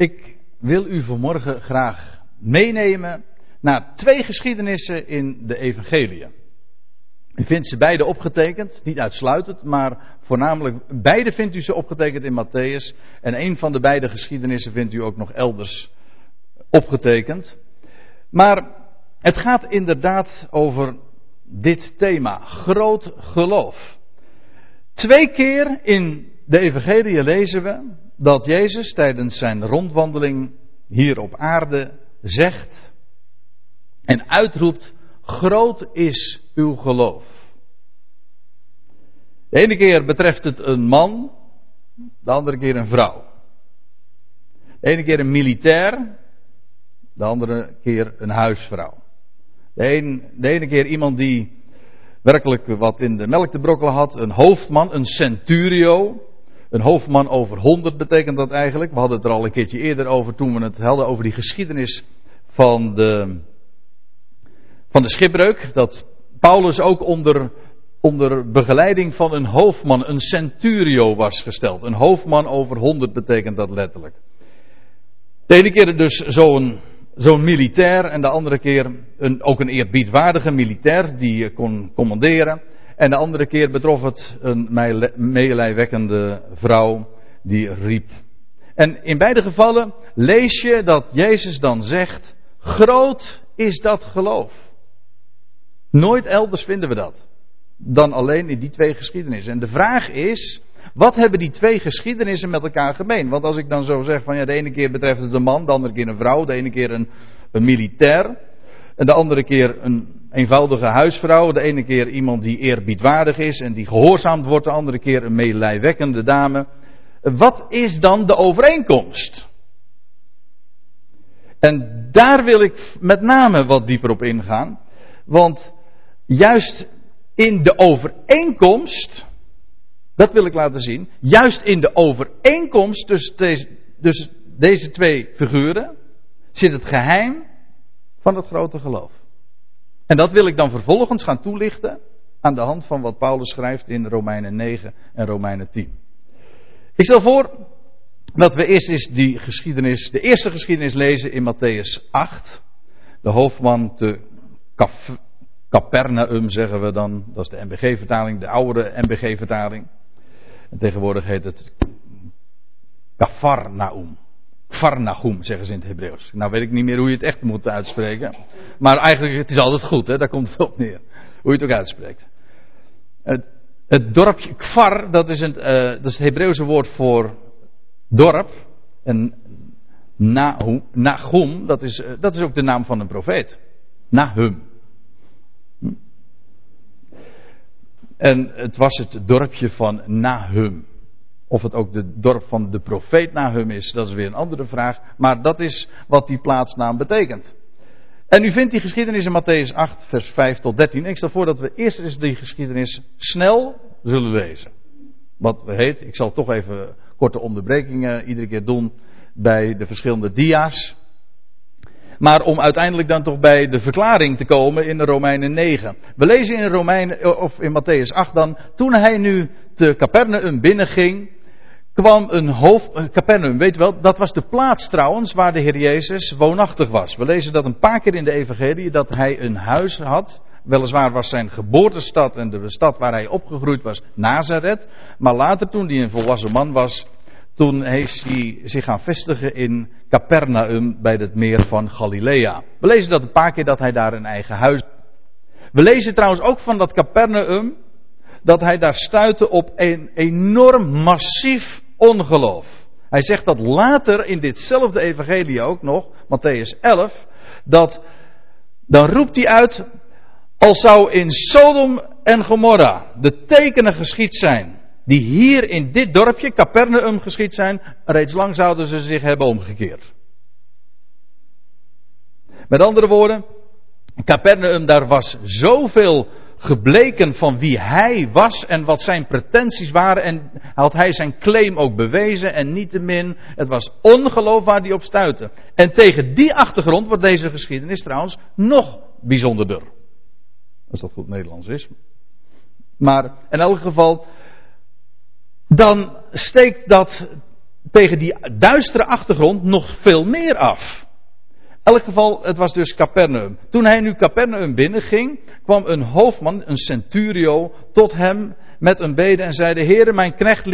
Ik wil u vanmorgen graag meenemen naar twee geschiedenissen in de Evangelie. U vindt ze beide opgetekend, niet uitsluitend, maar voornamelijk beide vindt u ze opgetekend in Matthäus. En een van de beide geschiedenissen vindt u ook nog elders opgetekend. Maar het gaat inderdaad over dit thema, groot geloof. Twee keer in de Evangelie lezen we dat Jezus tijdens zijn rondwandeling hier op aarde zegt en uitroept: Groot is uw geloof. De ene keer betreft het een man, de andere keer een vrouw. De ene keer een militair, de andere keer een huisvrouw. De, ene keer iemand die werkelijk wat in de melk te brokkelen had, een hoofdman, een centurio. Een hoofdman over honderd betekent dat eigenlijk. We hadden het er al een keertje eerder over toen we het hadden over die geschiedenis van de, van de schipbreuk. Dat Paulus ook onder, onder begeleiding van een hoofdman, een centurio was gesteld. Een hoofdman over honderd betekent dat letterlijk. De ene keer dus zo'n zo'n militair en de andere keer een, ook een eerbiedwaardige militair die kon commanderen. En de andere keer betrof het een meelijwekkende vrouw die riep. En in beide gevallen lees je dat Jezus dan zegt: Groot is dat geloof. Nooit elders vinden we dat. Dan alleen in die twee geschiedenissen. En de vraag is: wat hebben die twee geschiedenissen met elkaar gemeen? Want als ik dan zo zeg van ja, de ene keer betreft het een man, de andere keer een vrouw, de ene keer een, een militair, en de andere keer een eenvoudige huisvrouw, de ene keer iemand die eerbiedwaardig is en die gehoorzaamd wordt, de andere keer een meelijwekkende dame. Wat is dan de overeenkomst? En daar wil ik met name wat dieper op ingaan, want juist in de overeenkomst dat wil ik laten zien. Juist in de overeenkomst tussen deze, dus deze twee figuren zit het geheim van het grote geloof. En dat wil ik dan vervolgens gaan toelichten aan de hand van wat Paulus schrijft in Romeinen 9 en Romeinen 10. Ik stel voor dat we eerst eens die geschiedenis, de eerste geschiedenis lezen in Matthäus 8. De hoofdman te Capernaum zeggen we dan, dat is de MBG-vertaling, de oude MBG-vertaling. En tegenwoordig heet het Kafarnaum. Farnachum zeggen ze in het Hebreeuws. Nou weet ik niet meer hoe je het echt moet uitspreken. Maar eigenlijk het is altijd goed, hè? daar komt het op neer. Hoe je het ook uitspreekt. Het, het dorpje Kfar, dat is, het, dat is Hebreeuwse woord voor dorp. En Nahum, dat is, uh, dat is ook de naam van een profeet. Nahum. En het was het dorpje van Nahum. Of het ook het dorp van de profeet Nahum is, dat is weer een andere vraag. Maar dat is wat die plaatsnaam betekent. En u vindt die geschiedenis in Matthäus 8, vers 5 tot 13. Ik stel voor dat we eerst eens die geschiedenis snel zullen lezen. Wat heet, ik zal toch even korte onderbrekingen iedere keer doen bij de verschillende dia's. Maar om uiteindelijk dan toch bij de verklaring te komen in de Romeinen 9. We lezen in, Romeinen, of in Matthäus 8 dan. Toen hij nu te Capernaum binnenging. Kwam een hoofd. Capernaum, weet wel, dat was de plaats trouwens waar de Heer Jezus woonachtig was. We lezen dat een paar keer in de Evangelie. dat hij een huis had. Weliswaar was zijn geboortestad en de stad waar hij opgegroeid was Nazareth. Maar later, toen hij een volwassen man was, toen is hij zich gaan vestigen in Capernaum bij het meer van Galilea. We lezen dat een paar keer dat hij daar een eigen huis. We lezen trouwens ook van dat Capernaum dat hij daar stuitte op een enorm massief ongeloof. Hij zegt dat later in ditzelfde evangelie ook nog, Matthäus 11, dat dan roept hij uit, als zou in Sodom en Gomorra de tekenen geschied zijn die hier in dit dorpje, Capernaum, geschied zijn, reeds lang zouden ze zich hebben omgekeerd. Met andere woorden, Capernaum, daar was zoveel gebleken van wie hij was en wat zijn pretenties waren. En had hij zijn claim ook bewezen en niettemin, het was ongeloof waar op stuitte. En tegen die achtergrond wordt deze geschiedenis trouwens nog bijzonderder. Als dat goed Nederlands is. Maar in elk geval, dan steekt dat tegen die duistere achtergrond nog veel meer af. Elk geval, het was dus Capernaum. Toen hij nu Capernaum binnenging, kwam een hoofdman, een centurio, tot hem met een bede en zei: Heere, mijn knecht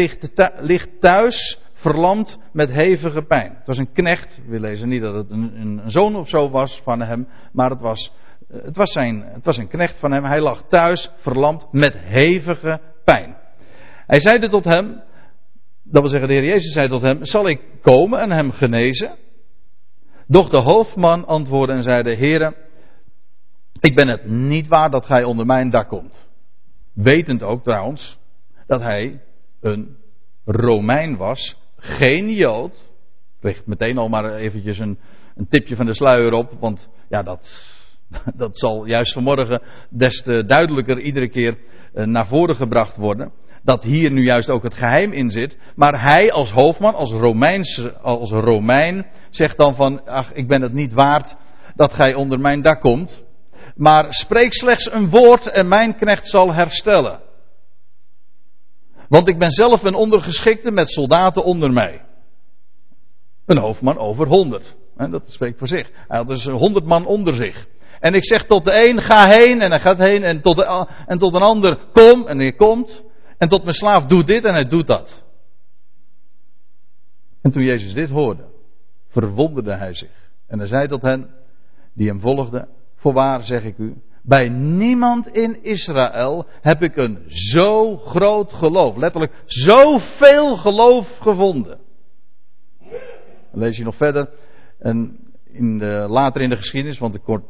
ligt thuis, verlamd met hevige pijn. Het was een knecht, we lezen niet dat het een, een zoon of zo was van hem, maar het was, het, was zijn, het was een knecht van hem. Hij lag thuis, verlamd met hevige pijn. Hij zeide tot hem, dat wil zeggen, de Heer Jezus zei tot hem: Zal ik komen en hem genezen? Doch de hoofdman antwoordde en zeide: Heere, ik ben het niet waar dat gij onder mijn dak komt. Wetend ook trouwens dat hij een Romein was, geen Jood. Leg meteen al maar eventjes een, een tipje van de sluier op, want ja, dat, dat zal juist vanmorgen des te duidelijker iedere keer eh, naar voren gebracht worden dat hier nu juist ook het geheim in zit. Maar hij als hoofdman, als, Romeins, als Romein, zegt dan van, ach, ik ben het niet waard dat gij onder mijn dak komt. Maar spreek slechts een woord en mijn knecht zal herstellen. Want ik ben zelf een ondergeschikte met soldaten onder mij. Een hoofdman over honderd. Dat spreekt voor zich. Hij had dus honderd man onder zich. En ik zeg tot de een, ga heen, en hij gaat heen. En tot, en tot een ander, kom, en hij komt. En tot mijn slaaf, doe dit, en hij doet dat. En toen Jezus dit hoorde, verwonderde hij zich. En hij zei tot hen, die hem volgden, voorwaar zeg ik u, bij niemand in Israël heb ik een zo groot geloof, letterlijk zoveel geloof gevonden. Dan lees je nog verder, en in de, later in de geschiedenis, want ik kort,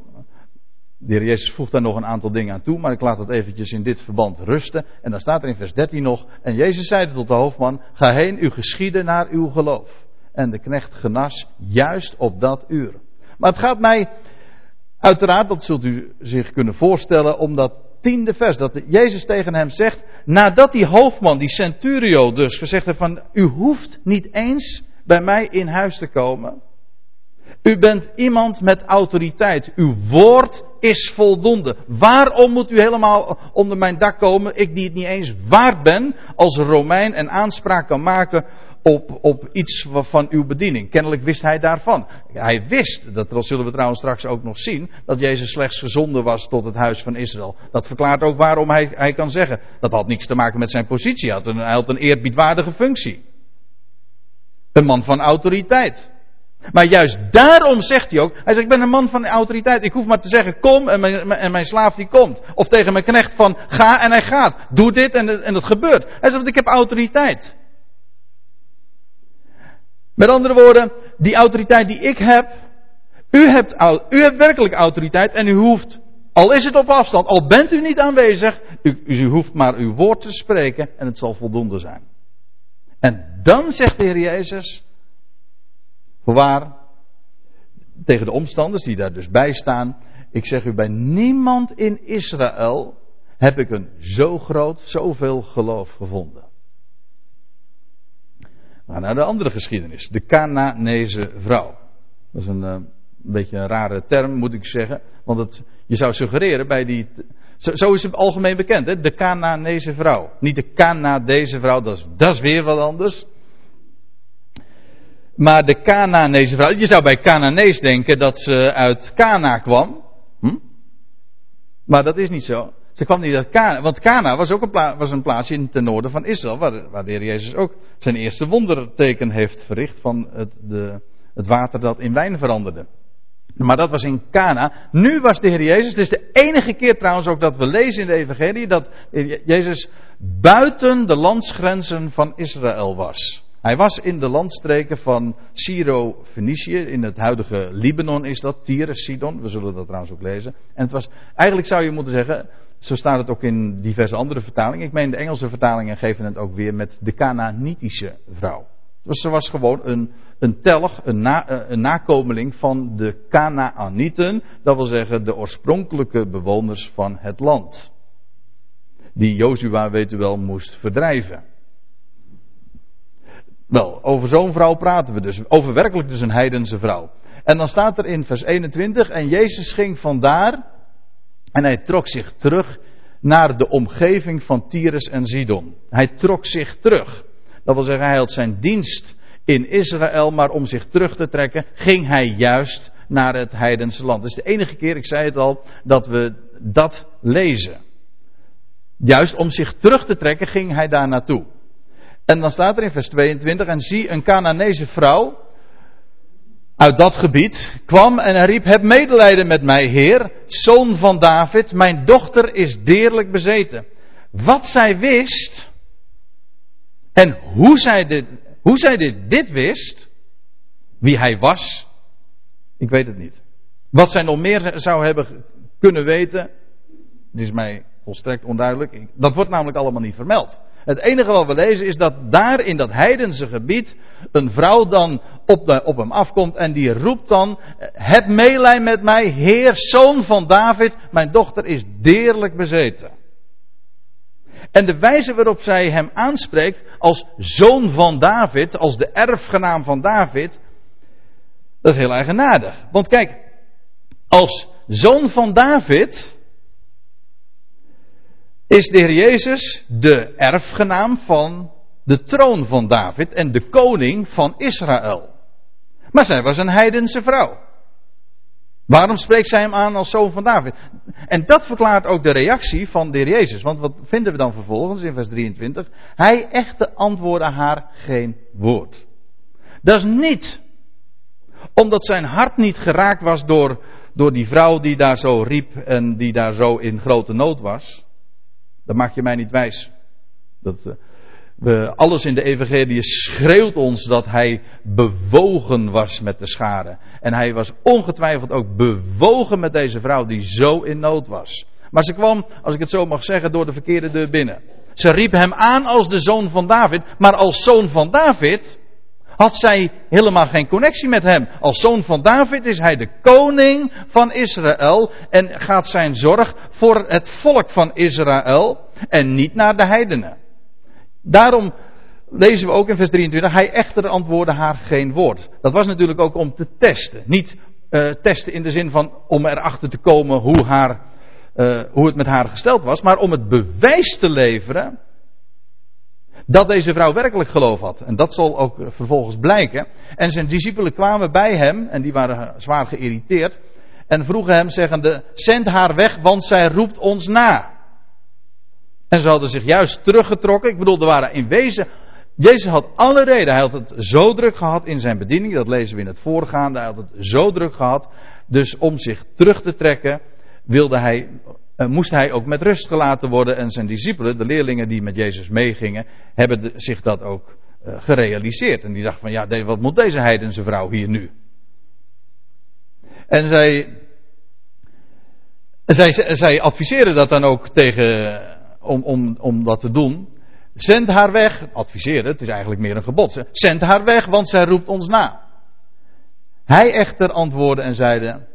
de heer Jezus voegt daar nog een aantal dingen aan toe, maar ik laat het eventjes in dit verband rusten. En dan staat er in vers 13 nog, en Jezus zeide tot de hoofdman, ga heen, u geschieden naar uw geloof. En de knecht genas juist op dat uur. Maar het gaat mij, uiteraard, dat zult u zich kunnen voorstellen, om dat tiende vers, dat Jezus tegen hem zegt, nadat die hoofdman, die centurio dus, gezegd heeft van, u hoeft niet eens bij mij in huis te komen. U bent iemand met autoriteit. Uw woord is voldoende. Waarom moet u helemaal onder mijn dak komen? Ik die het niet eens waard ben als Romein en aanspraak kan maken op, op iets van uw bediening. Kennelijk wist hij daarvan. Hij wist, dat zullen we trouwens straks ook nog zien, dat Jezus slechts gezonden was tot het huis van Israël. Dat verklaart ook waarom hij, hij kan zeggen. Dat had niets te maken met zijn positie. Hij had een, hij had een eerbiedwaardige functie. Een man van autoriteit. Maar juist daarom zegt hij ook, hij zegt ik ben een man van autoriteit, ik hoef maar te zeggen kom en mijn, en mijn slaaf die komt. Of tegen mijn knecht van ga en hij gaat. Doe dit en, en het gebeurt. Hij zegt want ik heb autoriteit. Met andere woorden, die autoriteit die ik heb, u hebt, u werkelijk autoriteit en u hoeft, al is het op afstand, al bent u niet aanwezig, u, u hoeft maar uw woord te spreken en het zal voldoende zijn. En dan zegt de Heer Jezus, Voorwaar, tegen de omstanders die daar dus bij staan. Ik zeg u, bij niemand in Israël heb ik een zo groot, zoveel geloof gevonden. Maar naar de andere geschiedenis. De Canaanese vrouw. Dat is een, uh, beetje een rare term, moet ik zeggen. Want het, je zou suggereren bij die. Zo, zo is het algemeen bekend, hè? de Canaanese vrouw. Niet de Canadese vrouw, dat is, dat is weer wat anders. Maar de Canaanese vrouw, je zou bij Cananees denken dat ze uit Cana kwam. Hm? Maar dat is niet zo. Ze kwam niet uit Cana, want Cana was ook een, pla was een in ten noorden van Israël, waar, waar de Heer Jezus ook zijn eerste wonderteken heeft verricht van het, de, het water dat in wijn veranderde. Maar dat was in Cana. Nu was de Heer Jezus, het is de enige keer trouwens ook dat we lezen in de Evangelie, dat Jezus buiten de landsgrenzen van Israël was. Hij was in de landstreken van Syro-Fenicië, in het huidige Libanon is dat, Tyrus, Sidon, we zullen dat trouwens ook lezen. En het was, eigenlijk zou je moeten zeggen, zo staat het ook in diverse andere vertalingen. Ik meen, de Engelse vertalingen geven het ook weer met de Canaanitische vrouw. Dus ze was gewoon een, een telg, eh, een nakomeling van de Canaanieten, dat wil zeggen de oorspronkelijke bewoners van het land. Die Jozua, weet u wel, moest verdrijven. Wel, over zo'n vrouw praten we dus. Over werkelijk dus een heidense vrouw. En dan staat er in vers 21, en Jezus ging vandaar en hij trok zich terug naar de omgeving van Tyrus en Sidon. Hij trok zich terug. Dat wil zeggen, hij had zijn dienst in Israël, maar om zich terug te trekken, ging hij juist naar het heidense land. Het is de enige keer, ik zei het al, dat we dat lezen. Juist om zich terug te trekken ging hij daar naartoe. En dan staat er in vers 22, en zie een Canaanese vrouw uit dat gebied kwam en riep, heb medelijden met mij, Heer, zoon van David, mijn dochter is deerlijk bezeten. Wat zij wist, en hoe zij dit, hoe zij dit, dit wist, wie hij was, ik weet het niet. Wat zij nog meer zou hebben kunnen weten, is mij volstrekt onduidelijk. Dat wordt namelijk allemaal niet vermeld. Het enige wat we lezen is dat daar in dat heidense gebied een vrouw dan op, op hem afkomt en die roept dan: Heb meelij met mij, Heer, zoon van David, mijn dochter is deerlijk bezeten. En de wijze waarop zij hem aanspreekt als zoon van David, als de erfgenaam van David, dat is heel eigenaardig. Want kijk, als zoon van David is de Heer Jezus de erfgenaam van de troon van David en de koning van Israël. Maar zij was een heidense vrouw. Waarom spreekt zij hem aan als zoon van David? En dat verklaart ook de reactie van de Heer Jezus. Want wat vinden we dan vervolgens in vers 23? Hij echte antwoordde haar geen woord. Dat is niet omdat zijn hart niet geraakt was door, door die vrouw die daar zo riep en die daar zo in grote nood was. Dat maak je mij niet wijs. Uh, we, alles in de evangelie schreeuwt ons dat hij bewogen was met de schade. En hij was ongetwijfeld ook bewogen met deze vrouw die zo in nood was. Maar ze kwam, als ik het zo mag zeggen, door de verkeerde deur binnen. Ze riep hem aan als de zoon van David, maar als zoon van David had zij helemaal geen connectie met hem. Als zoon van David is hij de koning van Israël en gaat zijn zorg voor het volk van Israël en niet naar de heidenen. Daarom lezen we ook in vers 23, hij echter antwoordde haar geen woord. Dat was natuurlijk ook om te testen. Niet uh, testen in de zin van om erachter te komen hoe, haar, uh, hoe het met haar gesteld was, maar om het bewijs te leveren dat deze vrouw werkelijk geloof had. En dat zal ook vervolgens blijken. En zijn discipelen kwamen bij hem, en die waren zwaar geïrriteerd, en vroegen hem, zeggende, zend haar weg, want zij roept ons na. En ze hadden zich juist teruggetrokken. Ik bedoel, er waren in wezen. Jezus had alle reden. Hij had het zo druk gehad in zijn bediening. Dat lezen we in het voorgaande. Hij had het zo druk gehad. Dus om zich terug te trekken, wilde hij, moest hij ook met rust gelaten worden. En zijn discipelen, de leerlingen die met Jezus meegingen, hebben zich dat ook uh, gerealiseerd. En die dachten van ja, wat moet deze heidense vrouw hier nu? En zij, zij, zij adviseren dat dan ook tegen om, om, om dat te doen. Zend haar weg, adviseren, het is eigenlijk meer een gebod. Zend haar weg, want zij roept ons na. Hij echter antwoordde en zeide: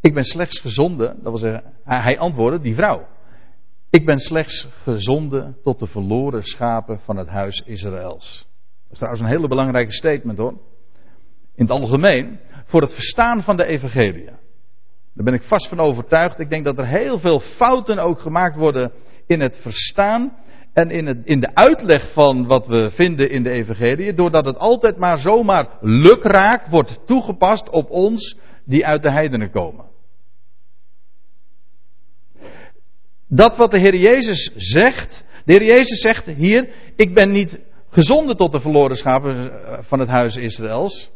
Ik ben slechts gezonden, dat wil zeggen, hij antwoordde, die vrouw. Ik ben slechts gezonden tot de verloren schapen van het huis Israëls. Dat is trouwens een hele belangrijke statement hoor. In het algemeen, voor het verstaan van de evangelie. Daar ben ik vast van overtuigd. Ik denk dat er heel veel fouten ook gemaakt worden in het verstaan en in, het, in de uitleg van wat we vinden in de Evangelie, doordat het altijd maar zomaar lukraak wordt toegepast op ons die uit de heidenen komen. Dat wat de Heer Jezus zegt, de Heer Jezus zegt hier, ik ben niet gezonden tot de verloren schapen van het huis Israëls.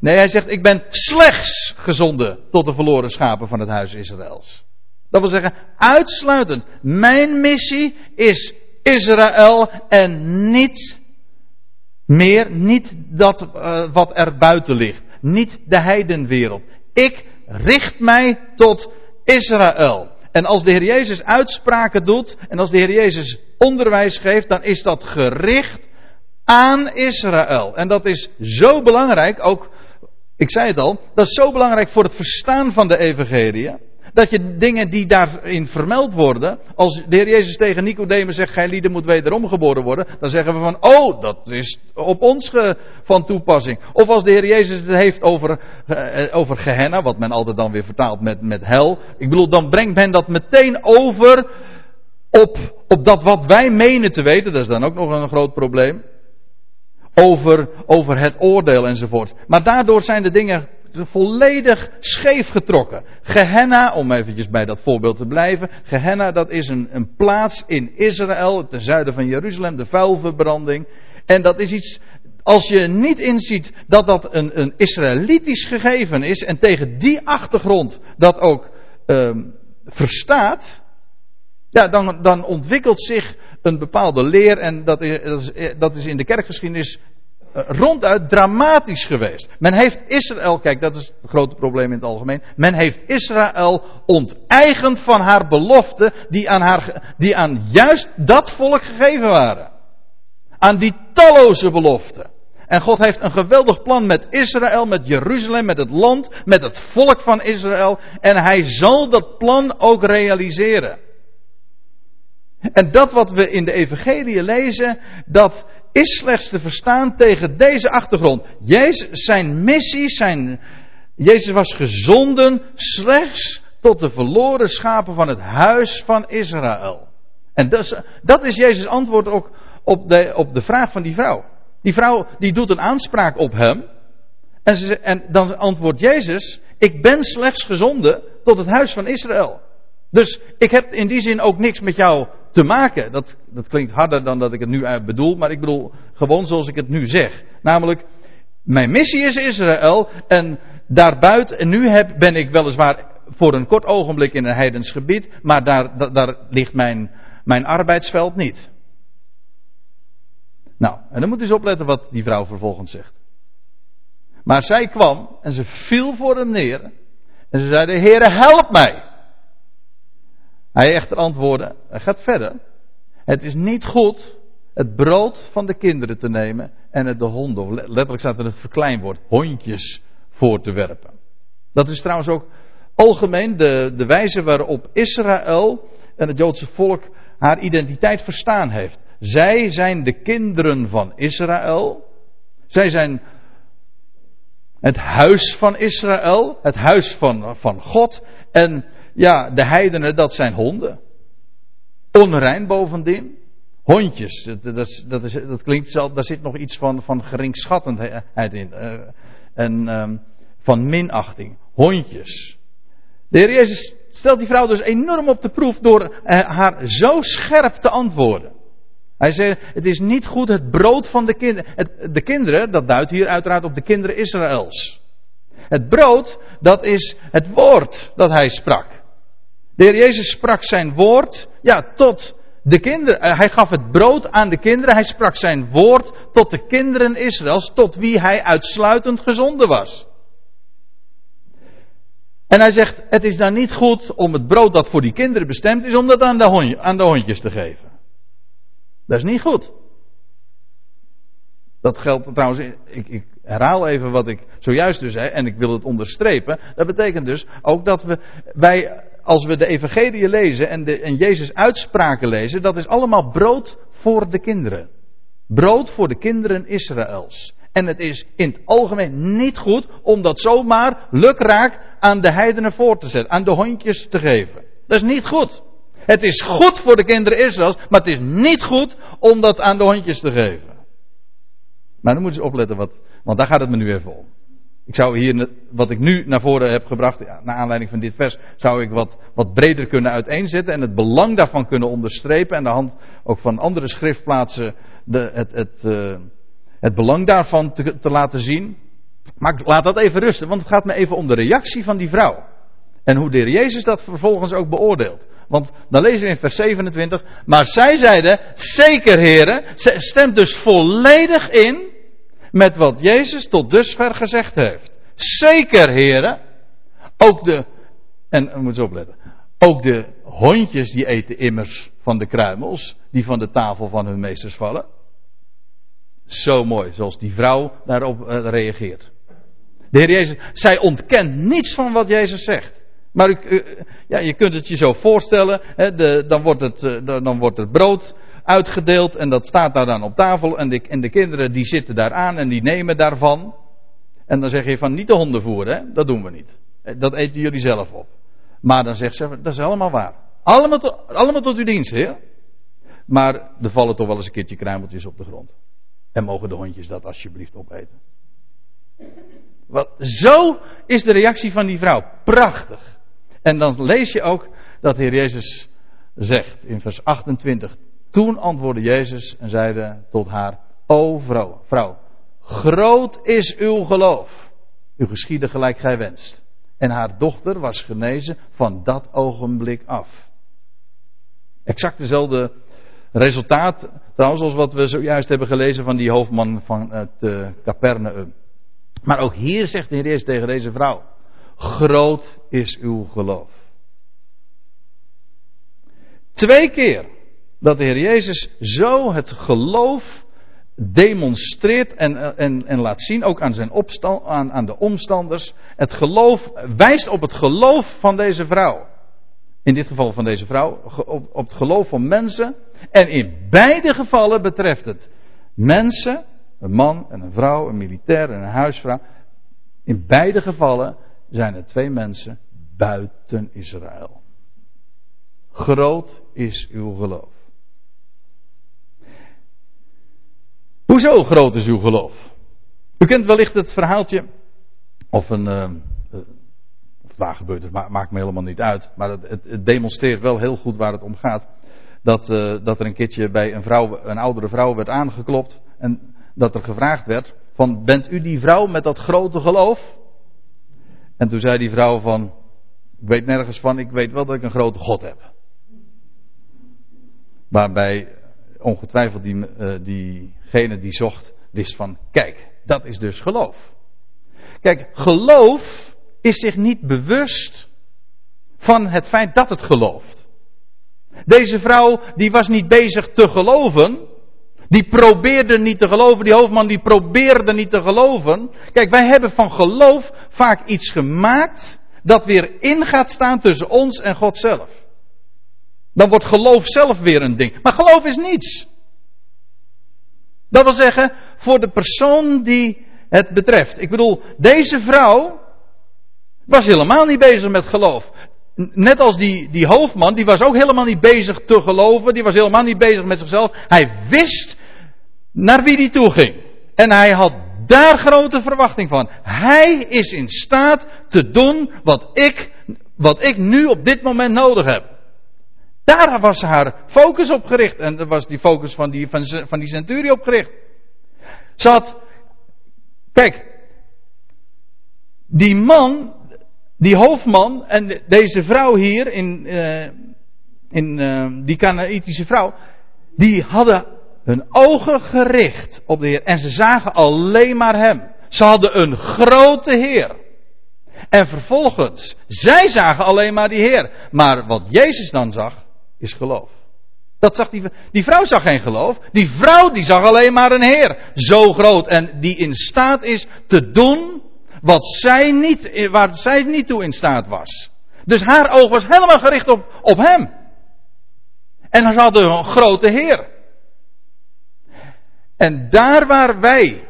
Nee, hij zegt, ik ben slechts gezonden tot de verloren schapen van het huis Israëls. Dat wil zeggen, uitsluitend. Mijn missie is Israël en niet meer, niet dat uh, wat er buiten ligt. Niet de heidenwereld. Ik richt mij tot Israël. En als de Heer Jezus uitspraken doet en als de Heer Jezus onderwijs geeft, dan is dat gericht aan Israël. En dat is zo belangrijk, ook, ik zei het al, dat is zo belangrijk voor het verstaan van de evangelie. Dat je dingen die daarin vermeld worden, als de Heer Jezus tegen Nicodemus zegt, gij lieden moet wederom geboren worden, dan zeggen we van, oh, dat is op ons ge, van toepassing. Of als de Heer Jezus het heeft over, uh, over Gehenna, wat men altijd dan weer vertaalt met, met hel. Ik bedoel, dan brengt men dat meteen over op, op dat wat wij menen te weten, dat is dan ook nog een groot probleem. over, over het oordeel enzovoort. Maar daardoor zijn de dingen volledig scheef getrokken. Gehenna, om eventjes bij dat voorbeeld te blijven. Gehenna, dat is een, een plaats in Israël, ten zuiden van Jeruzalem, de vuilverbranding. En dat is iets, als je niet inziet dat dat een, een Israëlitisch gegeven is en tegen die achtergrond dat ook ehm, verstaat, ja, dan, dan ontwikkelt zich een bepaalde leer en dat is, dat is in de kerkgeschiedenis ronduit dramatisch geweest. Men heeft Israël, kijk dat is het grote probleem in het algemeen, men heeft Israël onteigend van haar beloften die aan, haar, die aan juist dat volk gegeven waren. Aan die talloze beloften. En God heeft een geweldig plan met Israël, met Jeruzalem, met het land, met het volk van Israël. En hij zal dat plan ook realiseren. En dat wat we in de Evangelie lezen, dat is slechts te verstaan tegen deze achtergrond. Jezus, zijn missie, zijn, Jezus was gezonden slechts tot de verloren schapen van het huis van Israël. En dat dat is Jezus' antwoord ook op de, op de vraag van die vrouw. Die vrouw die doet een aanspraak op hem. En, en dan antwoordt Jezus: Ik ben slechts gezonden tot het huis van Israël. Dus ik heb in die zin ook niks met jou te maken. Dat, dat klinkt harder dan dat ik het nu bedoel, maar ik bedoel gewoon zoals ik het nu zeg. Namelijk, mijn missie is Israël en daarbuiten, en nu heb, ben ik weliswaar voor een kort ogenblik in een heidens gebied, maar daar, daar ligt mijn, mijn arbeidsveld niet. Nou, en dan moet u eens opletten wat die vrouw vervolgens zegt. Maar zij kwam en ze viel voor hem neer. En ze zei: De Heere, help mij. Hij echter antwoordde: Hij gaat verder. Het is niet goed het brood van de kinderen te nemen en het de honden, letterlijk staat er het verkleinwoord, hondjes voor te werpen. Dat is trouwens ook algemeen de, de wijze waarop Israël en het Joodse volk haar identiteit verstaan heeft. Zij zijn de kinderen van Israël. Zij zijn het huis van Israël, het huis van, van God. En ja, de heidenen, dat zijn honden. Onrein bovendien. Hondjes, dat, dat, is, dat klinkt zelf, daar zit nog iets van, van geringschattendheid in. Uh, en um, van minachting. Hondjes. De Heer Jezus stelt die vrouw dus enorm op de proef door uh, haar zo scherp te antwoorden. Hij zei, het is niet goed het brood van de kinderen. De kinderen, dat duidt hier uiteraard op de kinderen Israëls. Het brood, dat is het woord dat hij sprak. De Heer Jezus sprak zijn woord, ja, tot de kinderen. Eh, hij gaf het brood aan de kinderen. Hij sprak zijn woord tot de kinderen Israëls, tot wie hij uitsluitend gezonden was. En hij zegt, het is dan niet goed om het brood dat voor die kinderen bestemd is, om dat aan de, aan de hondjes te geven. Dat is niet goed. Dat geldt trouwens, ik, ik, herhaal even wat ik zojuist dus zei, en ik wil het onderstrepen. Dat betekent dus ook dat we, wij, als we de evangelie lezen en, de, en Jezus uitspraken lezen, dat is allemaal brood voor de kinderen. Brood voor de kinderen Israëls. En het is in het algemeen niet goed om dat zomaar lukraak aan de heidenen voor te zetten, aan de hondjes te geven. Dat is niet goed. Het is goed voor de kinderen Israëls, maar het is niet goed om dat aan de hondjes te geven. Maar dan moeten ze opletten, wat, want daar gaat het me nu even om. Ik zou hier, wat ik nu naar voren heb gebracht, naar aanleiding van dit vers, zou ik wat, wat breder kunnen uiteenzetten en het belang daarvan kunnen onderstrepen en de hand ook van andere schriftplaatsen de, het, het, uh, het belang daarvan te, te laten zien. Maar laat dat even rusten, want het gaat me even om de reactie van die vrouw. En hoe de heer Jezus dat vervolgens ook beoordeelt. Want dan lezen we in vers 27. Maar zij zeiden, zeker heren, stemt dus volledig in met wat Jezus tot dusver gezegd heeft. Zeker heren, ook de, en we moeten opletten, ook de hondjes die eten immers van de kruimels, die van de tafel van hun meesters vallen. Zo mooi, zoals die vrouw daarop eh, reageert. De Heer Jezus, zij ontkent niets van wat Jezus zegt. Maar ja, je kunt het je zo voorstellen. Hè, de, dan, wordt het, eh, dan wordt het brood uitgedeeld en dat staat daar dan op tafel. En de, en de kinderen die zitten daar aan en die nemen daarvan. En dan zeg je van niet de honden voeren, hè? dat doen we niet. Eh, dat eten jullie zelf op. Maar dan zegt ze, dat is allemaal waar. Allemaal, allemaal tot uw dienst, heer. Maar er vallen toch wel eens een keertje kruimeltjes op de grond. En mogen de hondjes dat alsjeblieft opeten. Wat, zo is de reactie van die vrouw. Prachtig. En dan lees je ook dat de Heer Jezus zegt in vers 28. Toen antwoordde Jezus en zeide tot haar: O vrouw, vrouw, groot is uw geloof. U geschiedde gelijk gij wenst. En haar dochter was genezen van dat ogenblik af. Exact dezelfde resultaat, trouwens, als wat we zojuist hebben gelezen van die hoofdman van het uh, Capernaum. Maar ook hier zegt de Heer Jezus tegen deze vrouw: Groot is uw geloof. Twee keer dat de Heer Jezus zo het geloof demonstreert en, en, en laat zien, ook aan, zijn aan, aan de omstanders. Het geloof wijst op het geloof van deze vrouw. In dit geval van deze vrouw, op, op het geloof van mensen. En in beide gevallen betreft het mensen, een man en een vrouw, een militair en een huisvrouw. In beide gevallen zijn er twee mensen buiten Israël. Groot is uw geloof. Hoezo groot is uw geloof? U kent wellicht het verhaaltje, of een, uh, of waar gebeurt het, maakt me helemaal niet uit, maar het, het, demonstreert wel heel goed waar het om gaat. Dat, uh, dat er een keertje bij een vrouw, een oudere vrouw werd aangeklopt en dat er gevraagd werd van, bent u die vrouw met dat grote geloof? En toen zei die vrouw van, ik weet nergens van, ik weet wel dat ik een grote God heb. Waarbij ongetwijfeld die, uh, diegene die zocht wist van, kijk, dat is dus geloof. Kijk, geloof is zich niet bewust van het feit dat het gelooft. Deze vrouw die was niet bezig te geloven. Die probeerde niet te geloven. Die hoofdman die probeerde niet te geloven. Kijk, wij hebben van geloof vaak iets gemaakt dat weer in gaat staan tussen ons en God zelf. Dan wordt geloof zelf weer een ding. Maar geloof is niets. Dat wil zeggen, voor de persoon die het betreft. Ik bedoel, deze vrouw was helemaal niet bezig met geloof. Net als die, die hoofdman, die was ook helemaal niet bezig te geloven. Die was helemaal niet bezig met zichzelf. Hij wist naar wie die toe ging. En hij had daar grote verwachting van. Hij is in staat te doen wat ik, wat ik nu op dit moment nodig heb. Daar was haar focus op gericht. En dat was die focus van die, van, van die centurie op gericht. Ze had, kijk, die man, die hoofdman en deze vrouw hier, in, uh, in uh, die Canaïtische vrouw, die hadden hun ogen gericht op de Heer. En ze zagen alleen maar Hem. Ze hadden een grote Heer. En vervolgens, zij zagen alleen maar die Heer. Maar wat Jezus dan zag, is geloof. Dat zag die, die vrouw zag geen geloof. Die vrouw die zag alleen maar een Heer. Zo groot en die in staat is te doen wat zij niet, waar zij niet toe in staat was. Dus haar oog was helemaal gericht op, op hem. En ze hadden een grote Heer. En daar waar wij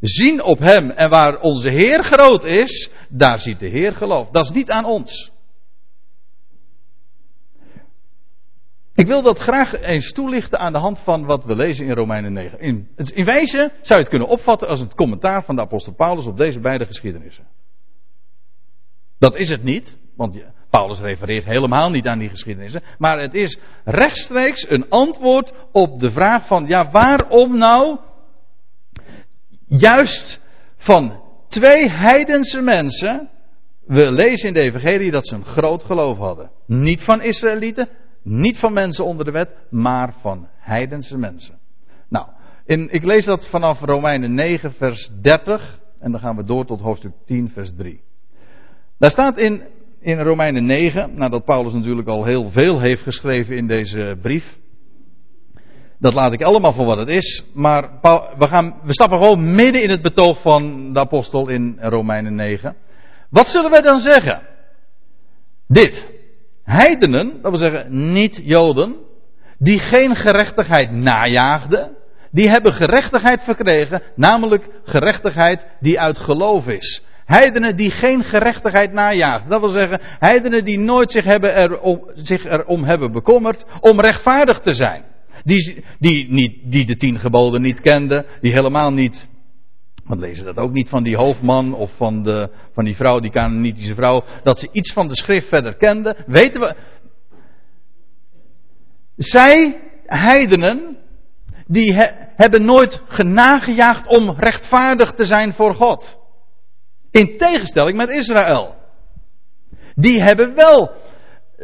zien op hem en waar onze Heer groot is, daar ziet de Heer geloof. Dat is niet aan ons. Ik wil dat graag eens toelichten aan de hand van wat we lezen in Romeinen 9. In, in wijze zou je het kunnen opvatten als een commentaar van de apostel Paulus op deze beide geschiedenissen. Dat is het niet, want Paulus refereert helemaal niet aan die geschiedenissen. Maar het is rechtstreeks een antwoord op de vraag van, ja waarom nou juist van twee heidense mensen, we lezen in de evangelie dat ze een groot geloof hadden. Niet van Israëlieten, niet van mensen onder de wet, maar van heidense mensen. Nou, in, ik lees dat vanaf Romeinen 9, vers 30. En dan gaan we door tot hoofdstuk 10, vers 3. Daar staat in, in Romeinen 9, nadat Paulus natuurlijk al heel veel heeft geschreven in deze brief. Dat laat ik allemaal voor wat het is. Maar we, gaan, we stappen gewoon midden in het betoog van de apostel in Romeinen 9. Wat zullen wij dan zeggen? Dit heidenen, dat wil zeggen niet-Joden, die geen gerechtigheid najaagden, die hebben gerechtigheid verkregen, namelijk gerechtigheid die uit geloof is. Heidenen die geen gerechtigheid najaagden. Dat wil zeggen, heidenen die nooit zich, hebben erom, zich erom hebben bekommerd om rechtvaardig te zijn. Die, die, niet, die de tien geboden niet kende. Die helemaal niet. We lezen dat ook niet van die hoofdman of van, de, van die vrouw, die Canaanitische vrouw. Dat ze iets van de schrift verder kende. Weten we. Zij, heidenen, die hebben nooit genagejaagd om rechtvaardig te zijn voor God. In tegenstelling met Israël. Die hebben wel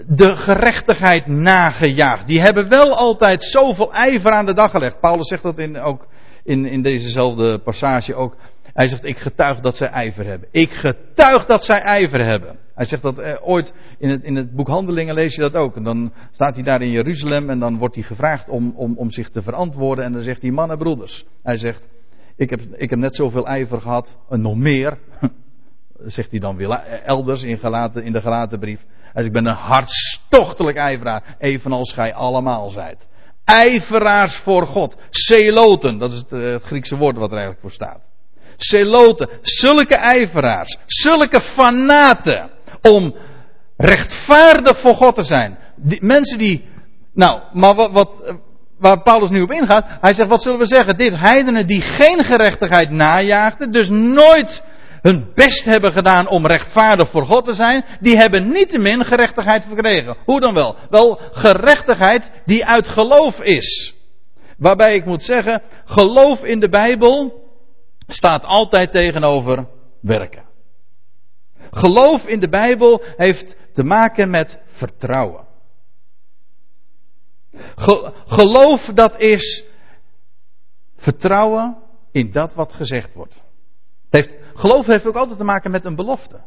de gerechtigheid nagejaagd. Die hebben wel altijd zoveel ijver aan de dag gelegd. Paulus zegt dat in, ook in, in dezezelfde passage ook. Hij zegt, ik getuig dat zij ijver hebben. Ik getuig dat zij ijver hebben. Hij zegt dat eh, ooit in het, in het boek Handelingen lees je dat ook. En dan staat hij daar in Jeruzalem en dan wordt hij gevraagd om, om, om zich te verantwoorden. En dan zegt hij, mannen broeders. Hij zegt, ik heb, ik heb net zoveel ijver gehad, en nog meer. zegt hij dan weer elders in, in de gelaten brief. Hij zegt, ik ben een hartstochtelijk ijveraar, evenals gij allemaal zijt. Ijveraars voor God. Celoten, dat is het, eh, het Griekse woord wat er eigenlijk voor staat. Celoten, zulke ijveraars, zulke fanaten om rechtvaardig voor God te zijn. Die, mensen die, nou, maar wat, wat, waar Paulus nu op ingaat, hij zegt, wat zullen we zeggen? Dit heidenen die geen gerechtigheid najaagden, dus nooit hun best hebben gedaan om rechtvaardig voor God te zijn, die hebben niettemin gerechtigheid verkregen. Hoe dan wel? Wel, gerechtigheid die uit geloof is. Waarbij ik moet zeggen, geloof in de Bijbel staat altijd tegenover werken. Geloof in de Bijbel heeft te maken met vertrouwen. Geloof dat is vertrouwen in dat wat gezegd wordt. Heeft, geloof heeft ook altijd te maken met een belofte.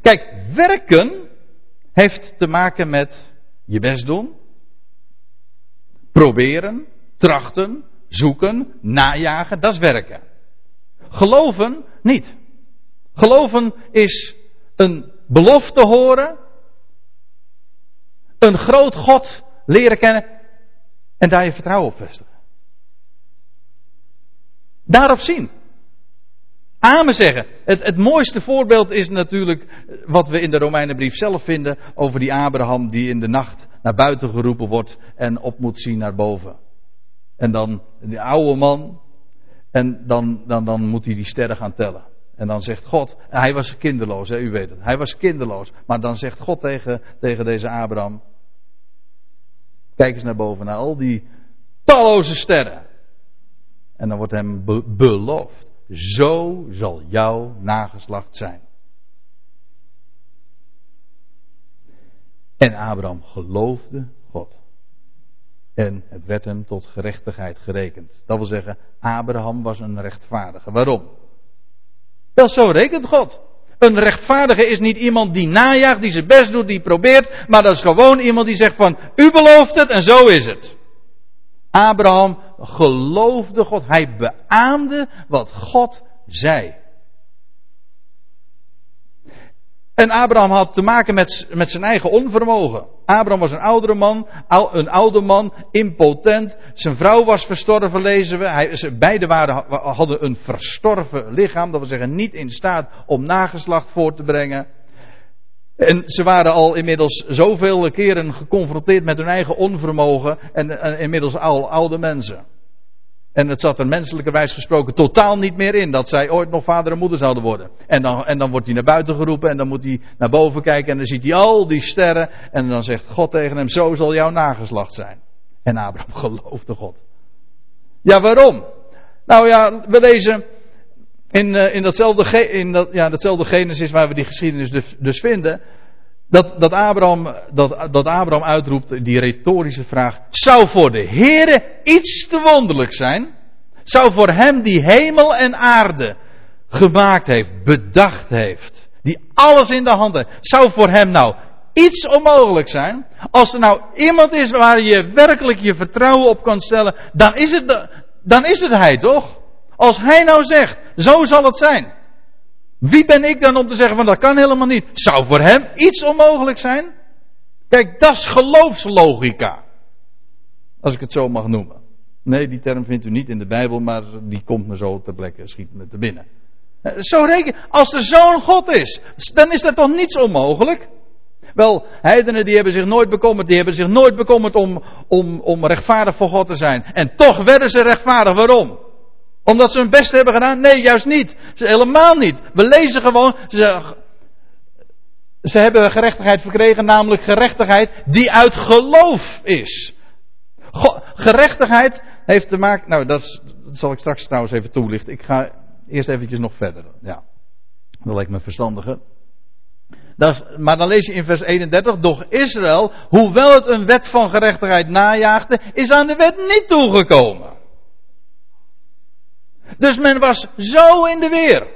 Kijk, werken heeft te maken met je best doen, proberen, trachten, zoeken, najagen, dat is werken. Geloven niet. Geloven is een belofte horen, een groot God leren kennen en daar je vertrouwen op vestigen. Daarop zien. Amen zeggen. Het, het mooiste voorbeeld is natuurlijk wat we in de Romeinenbrief zelf vinden over die Abraham die in de nacht naar buiten geroepen wordt en op moet zien naar boven. En dan die oude man, en dan, dan, dan moet hij die sterren gaan tellen. En dan zegt God, hij was kinderloos, hè, u weet het. Hij was kinderloos. Maar dan zegt God tegen, tegen deze Abraham, kijk eens naar boven, naar al die talloze sterren. En dan wordt hem beloofd, zo zal jouw nageslacht zijn. En Abraham geloofde en het werd hem tot gerechtigheid gerekend. Dat wil zeggen, Abraham was een rechtvaardige. Waarom? Wel, zo rekent God. Een rechtvaardige is niet iemand die najaagt, die zijn best doet, die probeert, maar dat is gewoon iemand die zegt van, u belooft het en zo is het. Abraham geloofde God, hij beaamde wat God zei. En Abraham had te maken met, met zijn eigen onvermogen. Abraham was een oudere man, een oude man, impotent. Zijn vrouw was verstorven, lezen we. Hij, beide waren, hadden een verstorven lichaam, dat wil zeggen niet in staat om nageslacht voor te brengen. En ze waren al inmiddels zoveel keren geconfronteerd met hun eigen onvermogen en, inmiddels al oude mensen. En het zat er menselijkerwijs gesproken totaal niet meer in dat zij ooit nog vader en moeder zouden worden. En dan, en dan wordt hij naar buiten geroepen en dan moet hij naar boven kijken en dan ziet hij al die sterren. En dan zegt God tegen hem, zo zal jouw nageslacht zijn. En Abraham geloofde God. Ja, waarom? Nou ja, we lezen in, uh, in, datzelfde, in dat, ja, datzelfde Genesis waar we die geschiedenis dus, dus vinden. Dat, dat, Abraham, dat, dat Abraham uitroept die retorische vraag. Zou voor de Heere iets te wonderlijk zijn? Zou voor hem die hemel en aarde gemaakt heeft, bedacht heeft, die alles in de hand heeft, zou voor hem nou iets onmogelijk zijn? Als er nou iemand is waar je werkelijk je vertrouwen op kan stellen, dan is het, dan is het hij toch? Als hij nou zegt, zo zal het zijn. Wie ben ik dan om te zeggen van dat kan helemaal niet? Zou voor hem iets onmogelijk zijn? Kijk, dat is geloofslogica. Als ik het zo mag noemen. Nee, die term vindt u niet in de Bijbel, maar die komt me zo ter plekke, schiet me te binnen. Eh, zo reken, als er zo'n God is, dan is er toch niets onmogelijk? Wel, heidenen die hebben zich nooit bekommerd, die hebben zich nooit bekommerd om, om, om rechtvaardig voor God te zijn. En toch werden ze rechtvaardig. Waarom? Omdat ze hun best hebben gedaan? Nee, juist niet. Ze, helemaal niet. We lezen gewoon, ze, ze hebben gerechtigheid verkregen, namelijk gerechtigheid die uit geloof is. gerechtigheid heeft te maken, nou dat, dat, zal ik straks trouwens even toelichten. Ik ga eerst eventjes nog verder. Ja, dat lijkt me verstandiger. Is, maar dan lees je in vers 31, doch Israël, hoewel het een wet van gerechtigheid najaagde, is aan de wet niet toegekomen. Dus men was zo in de weer.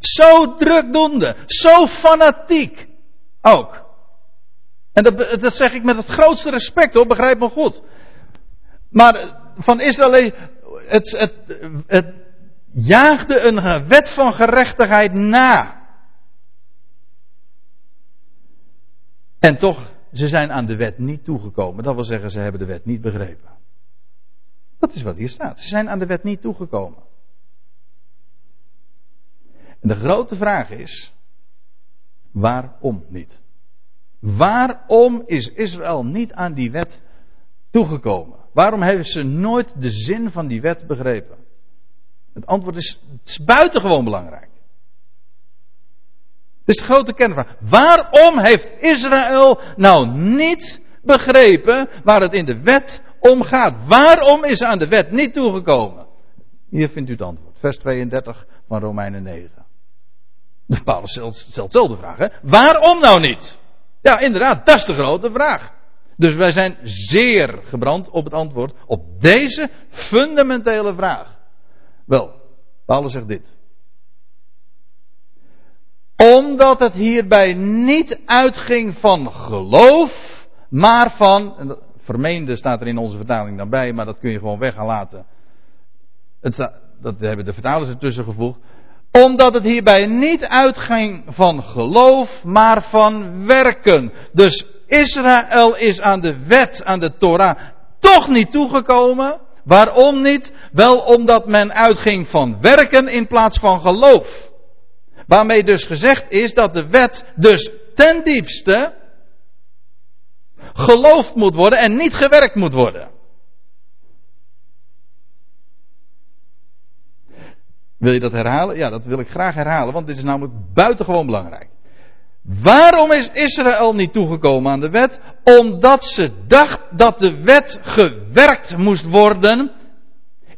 Zo drukdoende. Zo fanatiek. Ook. En dat, zeg ik met het grootste respect hoor, begrijp me goed. Maar van Israël, het, het, het jaagde een wet van gerechtigheid na. En toch, ze zijn aan de wet niet toegekomen. Dat wil zeggen, ze hebben de wet niet begrepen. Dat is wat hier staat. Ze zijn aan de wet niet toegekomen. En de grote vraag is, waarom niet? Waarom is Israël niet aan die wet toegekomen? Waarom hebben ze nooit de zin van die wet begrepen? Het antwoord is, buitengewoon belangrijk. Het is de grote kernvraag. Waarom heeft Israël nou niet begrepen waar het in de wet om gaat? Waarom is aan de wet niet toegekomen? Hier vindt u het antwoord. Vers 32 van Romeinen 9. Paulus stelt, dezelfde vraag. Hè? Waarom nou niet? Ja, inderdaad, dat is de grote vraag. Dus wij zijn zeer gebrand op het antwoord op deze fundamentele vraag. Wel, Paulus zegt dit. Omdat het hierbij niet uitging van geloof, maar van, en vermeende staat er in onze vertaling dan bij, maar dat kun je gewoon weg. Het dat hebben de vertalers ertussen gevoegd omdat het hierbij niet uitging van geloof, maar van werken. Dus Israël is aan de wet, aan de Torah, toch niet toegekomen. Waarom niet? Wel omdat men uitging van werken in plaats van geloof. Waarmee dus gezegd is dat de wet dus ten diepste geloofd moet worden en niet gewerkt moet worden. Wil je dat herhalen? Ja, dat wil ik graag herhalen, want dit is namelijk buitengewoon belangrijk. Waarom is Israël niet toegekomen aan de wet? Omdat ze dacht dat de wet gewerkt moest worden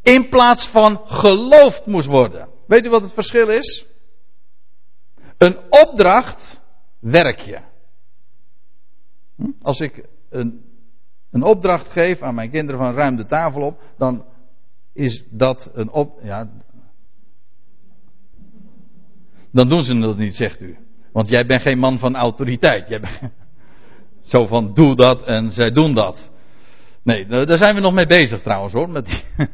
in plaats van geloofd moest worden. Weet u wat het verschil is? Een opdracht werk je. Hm? Als ik een, een opdracht geef aan mijn kinderen van ruim de tafel op, dan is dat een op, ja, dan doen ze dat niet, zegt u. Want jij bent geen man van autoriteit. Jij bent zo van doe dat en zij doen dat. Nee, daar zijn we nog mee bezig trouwens hoor, met, die,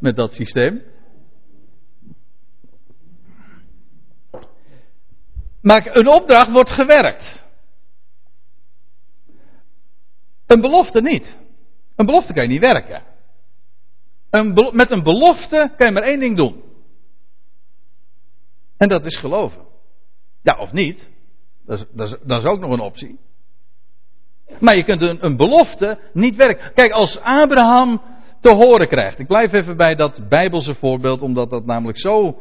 met dat systeem. Maar een opdracht wordt gewerkt. Een belofte niet. Een belofte kan je niet werken. Een met een belofte kan je maar één ding doen. En dat is geloven. Ja, of niet. Dat is, dat is, is ook nog een optie. Maar je kunt een, een, belofte niet werken. Kijk, als Abraham te horen krijgt. Ik blijf even bij dat Bijbelse voorbeeld, omdat dat namelijk zo,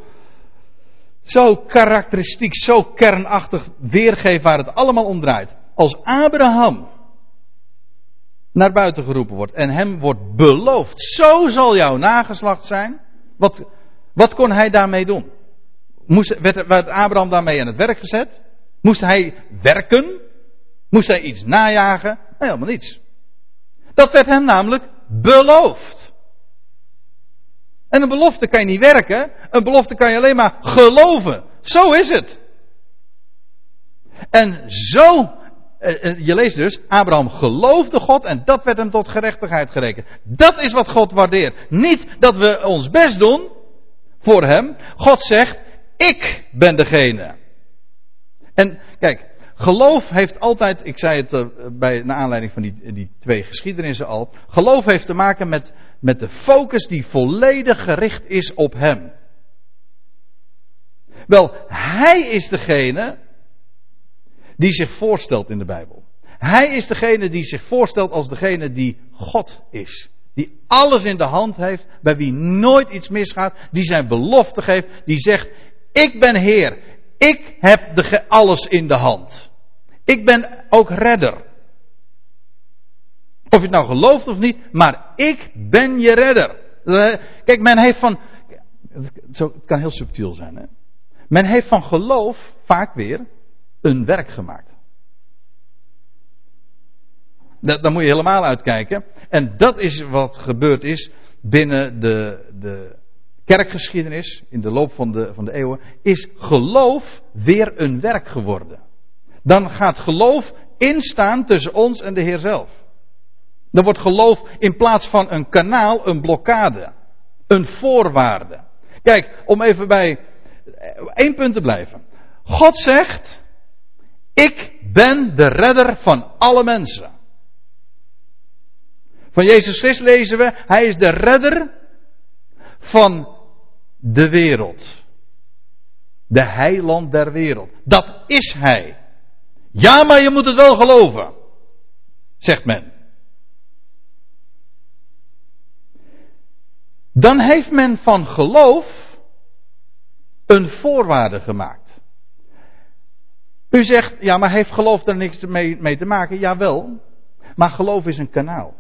zo karakteristiek, zo kernachtig weergeeft waar het allemaal om draait. Als Abraham naar buiten geroepen wordt en hem wordt beloofd, zo zal jouw nageslacht zijn. Wat, wat kon hij daarmee doen? Moest, werd, Abraham daarmee aan het werk gezet? Moest hij werken? Moest hij iets najagen? Nee, helemaal niets. Dat werd hem namelijk beloofd. En een belofte kan je niet werken. Een belofte kan je alleen maar geloven. Zo is het. En zo, eh, eh, je leest dus, Abraham geloofde God en dat werd hem tot gerechtigheid gerekend. Dat is wat God waardeert. Niet dat we ons best doen voor hem. God zegt, ik ben degene. En kijk, geloof heeft altijd, ik zei het eh, bij, naar aanleiding van die, die twee geschiedenissen al. Geloof heeft te maken met, met de focus die volledig gericht is op Hem. Wel, Hij is degene die zich voorstelt in de Bijbel. Hij is degene die zich voorstelt als degene die God is. Die alles in de hand heeft, bij wie nooit iets misgaat, die zijn belofte geeft, die zegt, ik ben Heer, ik heb de, alles in de hand. Ik ben ook redder. Of je het nou gelooft of niet, maar ik ben je redder. Eh, kijk, men heeft van, het kan heel subtiel zijn, hè? Men heeft van geloof vaak weer een werk gemaakt. Daar moet je helemaal uitkijken. En dat is wat gebeurd is binnen de, de kerkgeschiedenis, in de loop van de, van de eeuwen, is geloof weer een werk geworden. Dan gaat geloof instaan tussen ons en de Heer zelf. Dan wordt geloof in plaats van een kanaal een blokkade, een voorwaarde. Kijk, om even bij één punt te blijven. God zegt, ik ben de redder van alle mensen. Van Jezus Christus lezen we, Hij is de redder van de wereld. De heiland der wereld. Dat is Hij. Ja, maar je moet het wel geloven, zegt men. Dan heeft men van geloof een voorwaarde gemaakt. U zegt, ja, maar heeft geloof er niks mee, mee te maken? Jawel, maar geloof is een kanaal.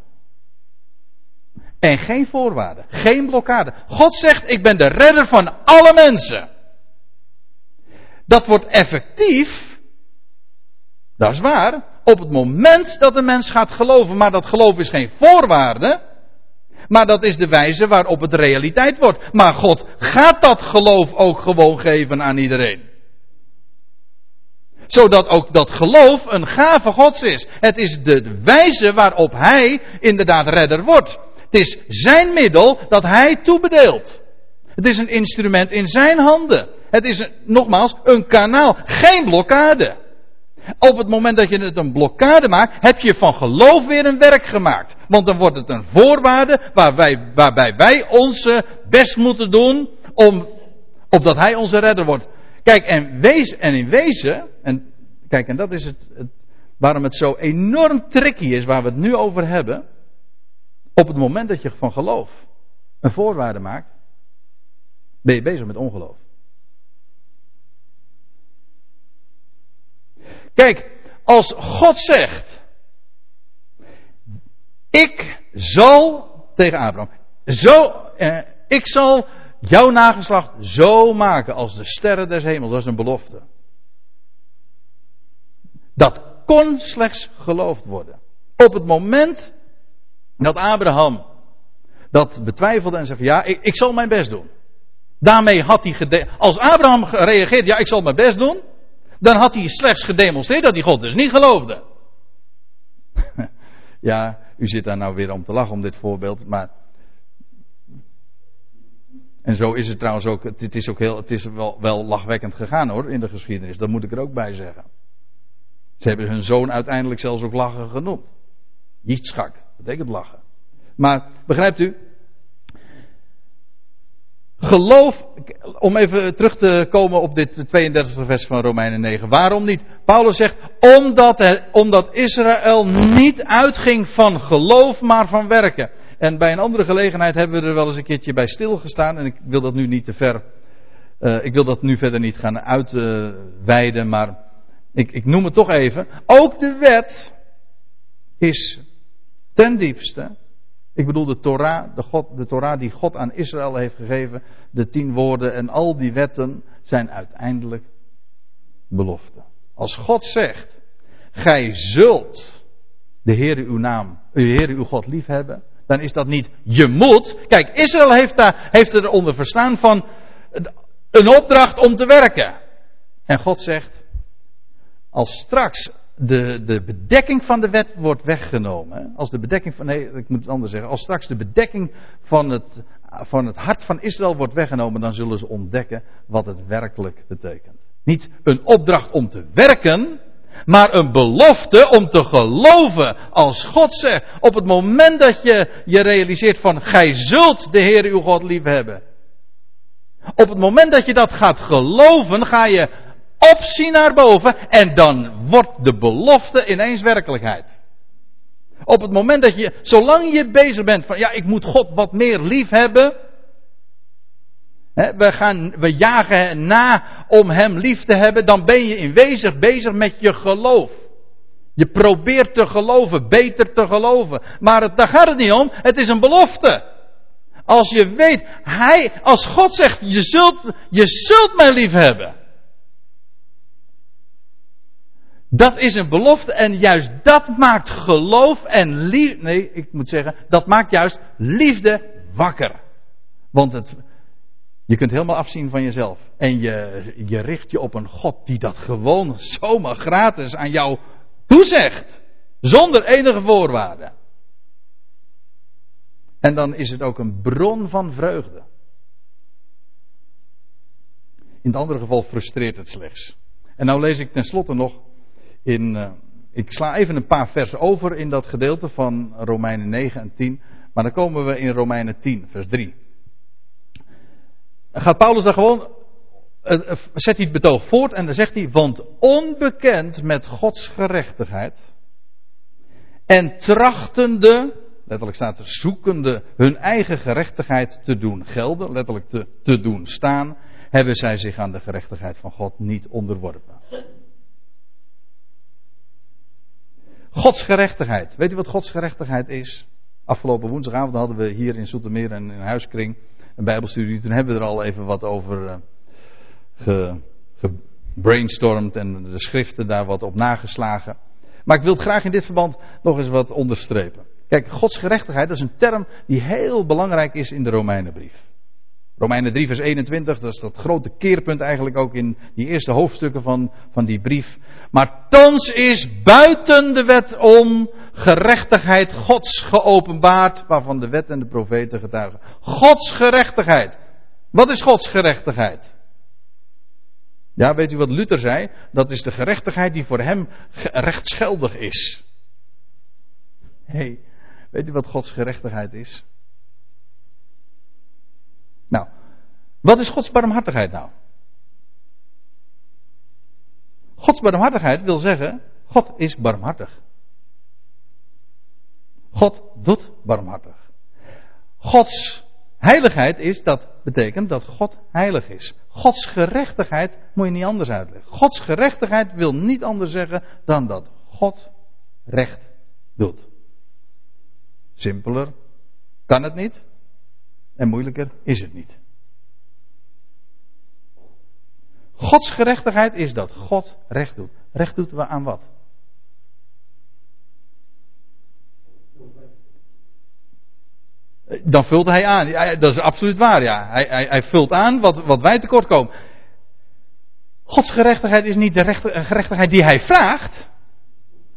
En geen voorwaarden, geen blokkade. God zegt, ik ben de redder van alle mensen. Dat wordt effectief, dat is waar, op het moment dat de mens gaat geloven. Maar dat geloof is geen voorwaarde, maar dat is de wijze waarop het realiteit wordt. Maar God gaat dat geloof ook gewoon geven aan iedereen. Zodat ook dat geloof een gave Gods is. Het is de wijze waarop Hij inderdaad redder wordt. Het is zijn middel dat hij toebedeelt. Het is een instrument in zijn handen. Het is nogmaals een kanaal, geen blokkade. Op het moment dat je het een blokkade maakt, heb je van geloof weer een werk gemaakt. Want dan wordt het een voorwaarde waarbij, waarbij wij onze best moeten doen om, opdat hij onze redder wordt. Kijk, en, wees, en in wezen, en kijk, en dat is het, waarom het zo enorm tricky is waar we het nu over hebben. Op het moment dat je van geloof een voorwaarde maakt, ben je bezig met ongeloof. Kijk, als God zegt, ik zal tegen Abraham, zo, eh, ik zal jouw nageslacht zo maken als de sterren des hemels, dat is een belofte. Dat kon slechts geloofd worden. Op het moment dat Abraham dat betwijfelde en zei van ja, ik, ik zal mijn best doen. Daarmee had hij, als Abraham gereageerd, ja, ik zal mijn best doen, dan had hij slechts gedemonstreerd dat hij God dus niet geloofde. ja, u zit daar nou weer om te lachen om dit voorbeeld, maar. En zo is het trouwens ook, het is ook heel, het is wel, wel lachwekkend gegaan hoor, in de geschiedenis, dat moet ik er ook bij zeggen. Ze hebben hun zoon uiteindelijk zelfs ook lachen genoemd. Yitzchak betekent lachen. Maar begrijpt u? Geloof, om even terug te komen op dit 32e vers van Romeinen 9. Waarom niet? Paulus zegt, omdat, omdat Israël niet uitging van geloof, maar van werken. En bij een andere gelegenheid hebben we er wel eens een keertje bij stilgestaan. En ik wil dat nu niet te ver, uh, ik wil dat nu verder niet gaan uitweiden, maar ik, ik noem het toch even. Ook de wet is ten diepste, ik bedoel de Torah, de, God, de Torah die God aan Israël heeft gegeven, de tien woorden en al die wetten zijn uiteindelijk beloften. Als God zegt, gij zult de Heer uw naam, de Heer uw God lief hebben, dan is dat niet je moet. Kijk, Israël heeft, daar, heeft eronder verstaan van een opdracht om te werken. En God zegt, als straks de, de bedekking van de wet wordt weggenomen. Als de bedekking van, nee, ik moet het anders zeggen. Als straks de bedekking van het, van het hart van Israël wordt weggenomen, dan zullen ze ontdekken wat het werkelijk betekent. Niet een opdracht om te werken, maar een belofte om te geloven. Als God zegt, op het moment dat je je realiseert van, gij zult de Heer uw God lief hebben. Op het moment dat je dat gaat geloven, ga je opzien naar boven en dan wordt de belofte ineens werkelijkheid. Op het moment dat je, zolang je bezig bent van, ja, ik moet God wat meer lief hebben. Hè, we, gaan, we jagen na om Hem lief te hebben, dan ben je in wezen bezig met je geloof. Je probeert te geloven, beter te geloven. Maar het, daar gaat het niet om, het is een belofte. Als je weet, Hij, als God zegt, je zult, je zult mij lief hebben. Dat is een belofte en juist dat maakt geloof en liefde, nee, ik moet zeggen, dat maakt juist liefde wakker. Want het, je kunt helemaal afzien van jezelf. En je, je richt je op een God die dat gewoon zomaar gratis aan jou toezegt. Zonder enige voorwaarden. En dan is het ook een bron van vreugde. In het andere geval frustreert het slechts. En nou lees ik tenslotte nog in. Uh, ik sla even een paar versen over in dat gedeelte van Romeinen 9 en 10. Maar dan komen we in Romeinen 10, vers 3. Dan gaat Paulus daar gewoon. Uh, zet hij het betoog voort en dan zegt hij: Want onbekend met Gods gerechtigheid. En trachtende letterlijk staat er, zoekende hun eigen gerechtigheid te doen gelden, letterlijk te, te doen staan, hebben zij zich aan de gerechtigheid van God niet onderworpen. Gods gerechtigheid. Weet u wat Gods gerechtigheid is? Afgelopen woensdagavond hadden we hier in Zoetermeer een, een huiskring, een bijbelstudie. Toen hebben we er al even wat over uh, gebrainstormd en de schriften daar wat op nageslagen. Maar ik wil graag in dit verband nog eens wat onderstrepen. Kijk, Gods gerechtigheid, dat is een term die heel belangrijk is in de Romeinenbrief. Romeinen 3, vers 21, dat is dat grote keerpunt eigenlijk ook in die eerste hoofdstukken van, van die brief. Maar thans is buiten de wet om gerechtigheid Gods geopenbaard, waarvan de wet en de profeten getuigen. Gods gerechtigheid. Wat is Gods gerechtigheid? Ja, weet u wat Luther zei? Dat is de gerechtigheid die voor hem rechtsgeldig is. Hey, Weet u wat Gods gerechtigheid is? Nou, wat is Gods barmhartigheid nou? Gods barmhartigheid wil zeggen, God is barmhartig. God doet barmhartig. Gods heiligheid is, dat betekent dat God heilig is. Gods gerechtigheid moet je niet anders uitleggen. Gods gerechtigheid wil niet anders zeggen dan dat God recht doet. Simpeler kan het niet. En moeilijker is het niet. Gods gerechtigheid is dat God recht doet. Recht doet we aan wat? Dan vult hij aan. Dat is absoluut waar, ja. Hij, hij, hij vult aan wat, wat wij tekort komen. Gods gerechtigheid is niet de gerechtigheid die hij vraagt,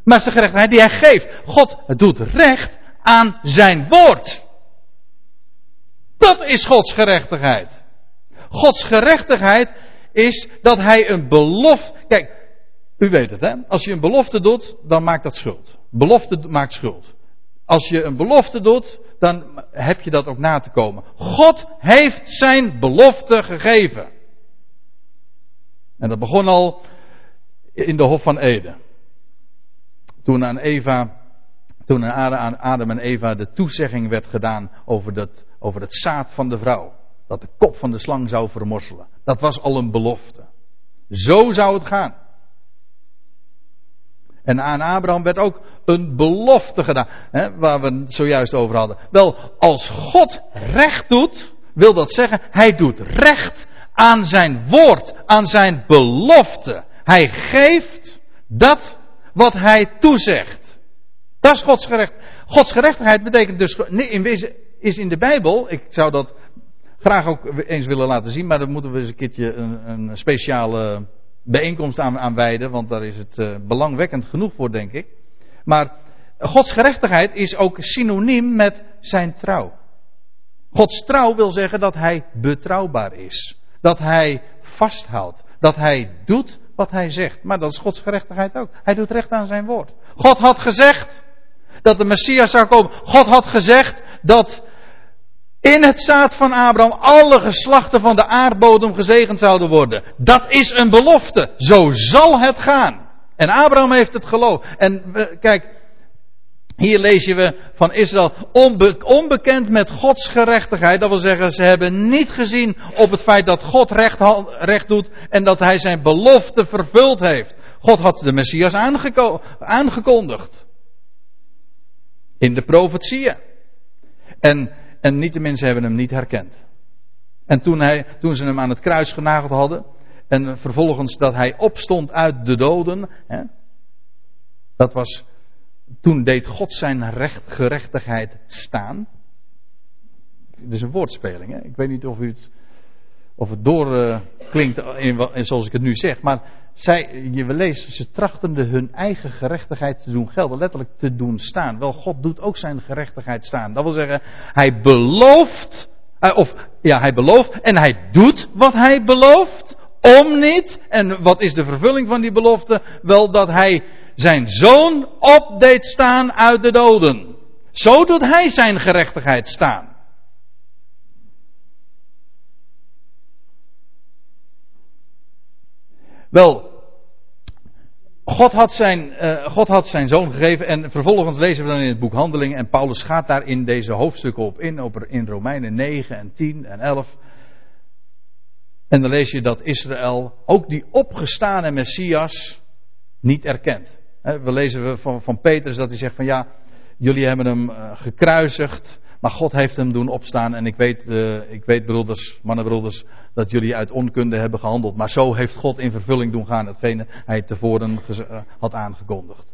maar is de gerechtigheid die hij geeft. God doet recht aan zijn woord. Dat is Gods gerechtigheid. Gods gerechtigheid is dat hij een belofte. Kijk, u weet het hè. Als je een belofte doet, dan maakt dat schuld. Belofte maakt schuld. Als je een belofte doet, dan heb je dat ook na te komen. God heeft zijn belofte gegeven. En dat begon al in de Hof van Eden. Toen aan Eva toen aan Adam en Eva de toezegging werd gedaan over, dat, over het zaad van de vrouw. Dat de kop van de slang zou vermorselen. Dat was al een belofte. Zo zou het gaan. En aan Abraham werd ook een belofte gedaan. Hè, waar we het zojuist over hadden. Wel, als God recht doet, wil dat zeggen, hij doet recht aan zijn woord, aan zijn belofte. Hij geeft dat wat hij toezegt. Dat is Gods gerecht. Gods betekent dus, in wezen is in de Bijbel, ik zou dat graag ook eens willen laten zien, maar daar moeten we eens een keertje een, een speciale bijeenkomst aan, wijden, want daar is het uh, belangwekkend genoeg voor, denk ik. Maar Gods gerechtigheid is ook synoniem met zijn trouw. Gods trouw wil zeggen dat hij betrouwbaar is. Dat hij vasthoudt. Dat hij doet wat hij zegt. Maar dat is Gods gerechtigheid ook. Hij doet recht aan zijn woord. God had gezegd dat de Messias zou komen. God had gezegd dat in het zaad van Abraham alle geslachten van de aardbodem gezegend zouden worden. Dat is een belofte. Zo zal het gaan. En Abraham heeft het geloof. En kijk, hier lezen we van Israël onbe onbekend met Gods gerechtigheid. Dat wil zeggen, ze hebben niet gezien op het feit dat God recht, recht doet en dat hij zijn belofte vervuld heeft. God had de Messias aangekondigd. In de profetieën. En, en niet de mensen hebben hem niet herkend. En toen, hij, toen ze hem aan het kruis genageld hadden. En vervolgens dat hij opstond uit de doden. Hè, dat was. Toen deed God zijn recht, gerechtigheid staan. Het is een woordspeling. Hè? Ik weet niet of, u het, of het doorklinkt in, zoals ik het nu zeg. Maar zij, je lezen, ze trachtende hun eigen gerechtigheid te doen gelden, letterlijk te doen staan. Wel, God doet ook zijn gerechtigheid staan. Dat wil zeggen, hij belooft, eh, of ja, hij belooft en hij doet wat hij belooft, om niet. En wat is de vervulling van die belofte? Wel dat hij zijn zoon opdeed staan uit de doden. Zo doet hij zijn gerechtigheid staan. Wel, God had, zijn, uh, God had zijn zoon gegeven en vervolgens lezen we dan in het boek Handelingen en Paulus gaat daar in deze hoofdstukken op in, op, in Romeinen 9 en 10 en 11. En dan lees je dat Israël ook die opgestane Messias niet erkent. We lezen van, van Petrus dat hij zegt van ja, jullie hebben hem uh, gekruisigd, maar God heeft hem doen opstaan en ik weet, uh, ik weet broeders, mannenbroeders, dat jullie uit onkunde hebben gehandeld. Maar zo heeft God in vervulling doen gaan hetgene hij tevoren eh, had aangekondigd.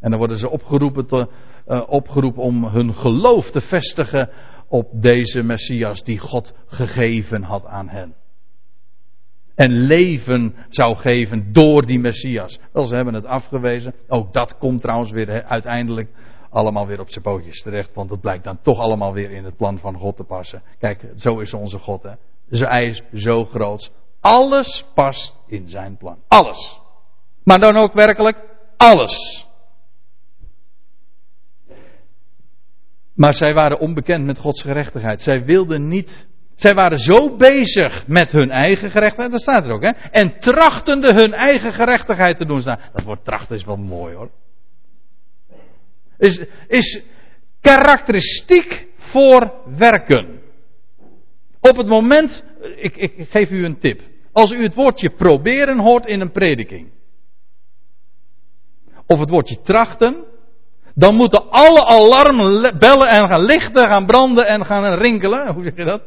En dan worden ze opgeroepen, te, uh, opgeroepen om hun geloof te vestigen op deze Messias die God gegeven had aan hen. En leven zou geven door die Messias. Wel, ze hebben het afgewezen. Ook dat komt trouwens weer uiteindelijk allemaal weer op zijn pootjes terecht. Want het blijkt dan toch allemaal weer in het plan van God te passen. Kijk, zo is onze God. Hè. Zij is zo groot. Alles past in zijn plan. Alles. Maar dan ook werkelijk alles. Maar zij waren onbekend met Gods gerechtigheid. Zij wilden niet. Zij waren zo bezig met hun eigen gerechtigheid. Dat staat er ook, hè? En trachtende hun eigen gerechtigheid te doen staan. Dat woord trachten is wel mooi hoor. Is, is karakteristiek voor werken. Op het moment, ik, ik, geef u een tip. Als u het woordje proberen hoort in een prediking. Of het woordje trachten. Dan moeten alle alarmbellen en gaan lichten, gaan branden en gaan rinkelen. Hoe zeg je dat?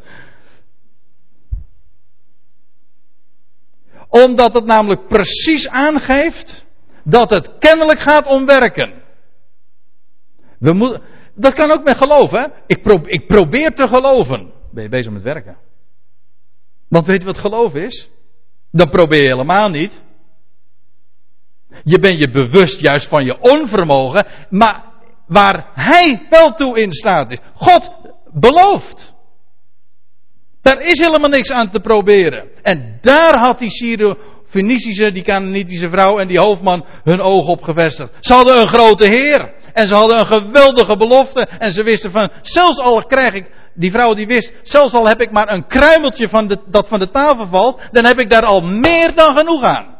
Omdat het namelijk precies aangeeft dat het kennelijk gaat om werken. We moeten, dat kan ook met geloof, hè? Ik, ik probeer te geloven ben je bezig met werken. Want weet je wat geloof is? Dan probeer je helemaal niet. Je bent je bewust juist van je onvermogen, maar waar hij wel toe in staat is. God belooft. Daar is helemaal niks aan te proberen. En daar had die Syro-Fenicische, die Canaanitische vrouw en die hoofdman hun oog op gevestigd. Ze hadden een grote heer. En ze hadden een geweldige belofte. En ze wisten van, zelfs al krijg ik die vrouw die wist, zelfs al heb ik maar een kruimeltje van de, dat van de tafel valt, dan heb ik daar al meer dan genoeg aan.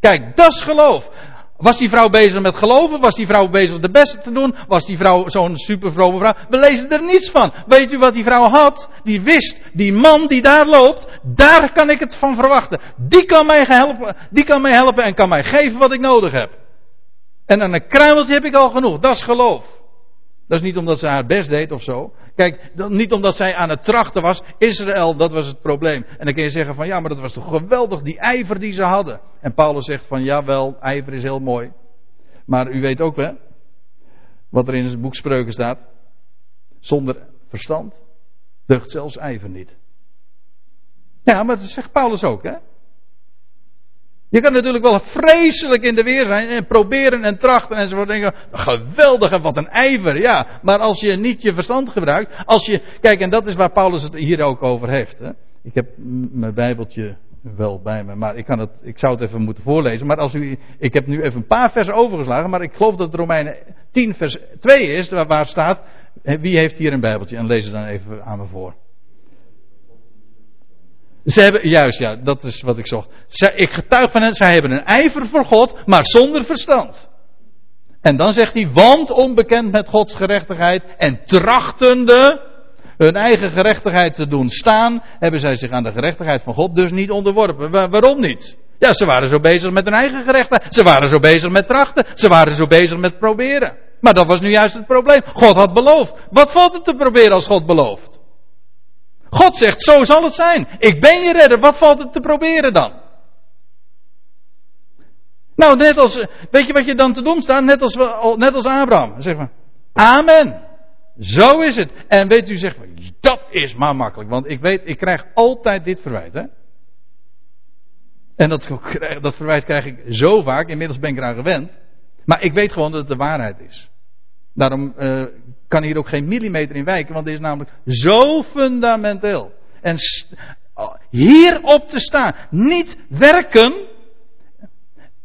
Kijk, dat is geloof. Was die vrouw bezig met geloven? Was die vrouw bezig de beste te doen? Was die vrouw zo'n super vrome vrouw? We lezen er niets van. Weet u wat die vrouw had? Die wist, die man die daar loopt, daar kan ik het van verwachten. Die kan mij helpen, die kan mij helpen en kan mij geven wat ik nodig heb. En aan een kruimeltje heb ik al genoeg. Dat is geloof. Dat is niet omdat ze haar best deed of zo. Kijk, niet omdat zij aan het trachten was. Israël, dat was het probleem. En dan kun je zeggen van ja, maar dat was toch geweldig, die ijver die ze hadden. En Paulus zegt van ja wel, ijver is heel mooi. Maar u weet ook hè, wat er in het boek Spreuken staat. Zonder verstand deugt zelfs ijver niet. Ja, maar dat zegt Paulus ook hè. Je kan natuurlijk wel vreselijk in de weer zijn en proberen en trachten enzovoort. Denken, geweldig en wat een ijver, ja. Maar als je niet je verstand gebruikt, als je, kijk en dat is waar Paulus het hier ook over heeft. Hè. Ik heb mijn bijbeltje wel bij me, maar ik, kan het, ik zou het even moeten voorlezen. Maar als u, ik heb nu even een paar versen overgeslagen, maar ik geloof dat het Romeinen 10 vers 2 is, waar, waar staat, wie heeft hier een bijbeltje? En lees het dan even aan me voor. Ze hebben, juist ja, dat is wat ik zocht. Zij, ik getuig van hen, zij hebben een ijver voor God, maar zonder verstand. En dan zegt hij, want onbekend met Gods gerechtigheid en trachtende hun eigen gerechtigheid te doen staan, hebben zij zich aan de gerechtigheid van God dus niet onderworpen. waarom niet? Ja, ze waren zo bezig met hun eigen gerechtigheid. Ze waren zo bezig met trachten. Ze waren zo bezig met proberen. Maar dat was nu juist het probleem. God had beloofd. Wat valt het te proberen als God belooft? God zegt, zo zal het zijn. Ik ben je redder. Wat valt het te proberen dan? Nou, net als, weet je wat je dan te doen staat? Net als, net als Abraham. Zeg maar, amen. Zo is het. En weet u, zegt, dat is maar makkelijk. Want ik weet, ik krijg altijd dit verwijt. Hè? En dat, dat verwijt krijg ik zo vaak. Inmiddels ben ik eraan gewend. Maar ik weet gewoon dat het de waarheid is. Daarom uh, kan hier ook geen millimeter in wijken. Want dit is namelijk zo fundamenteel. En hierop te staan. Niet werken.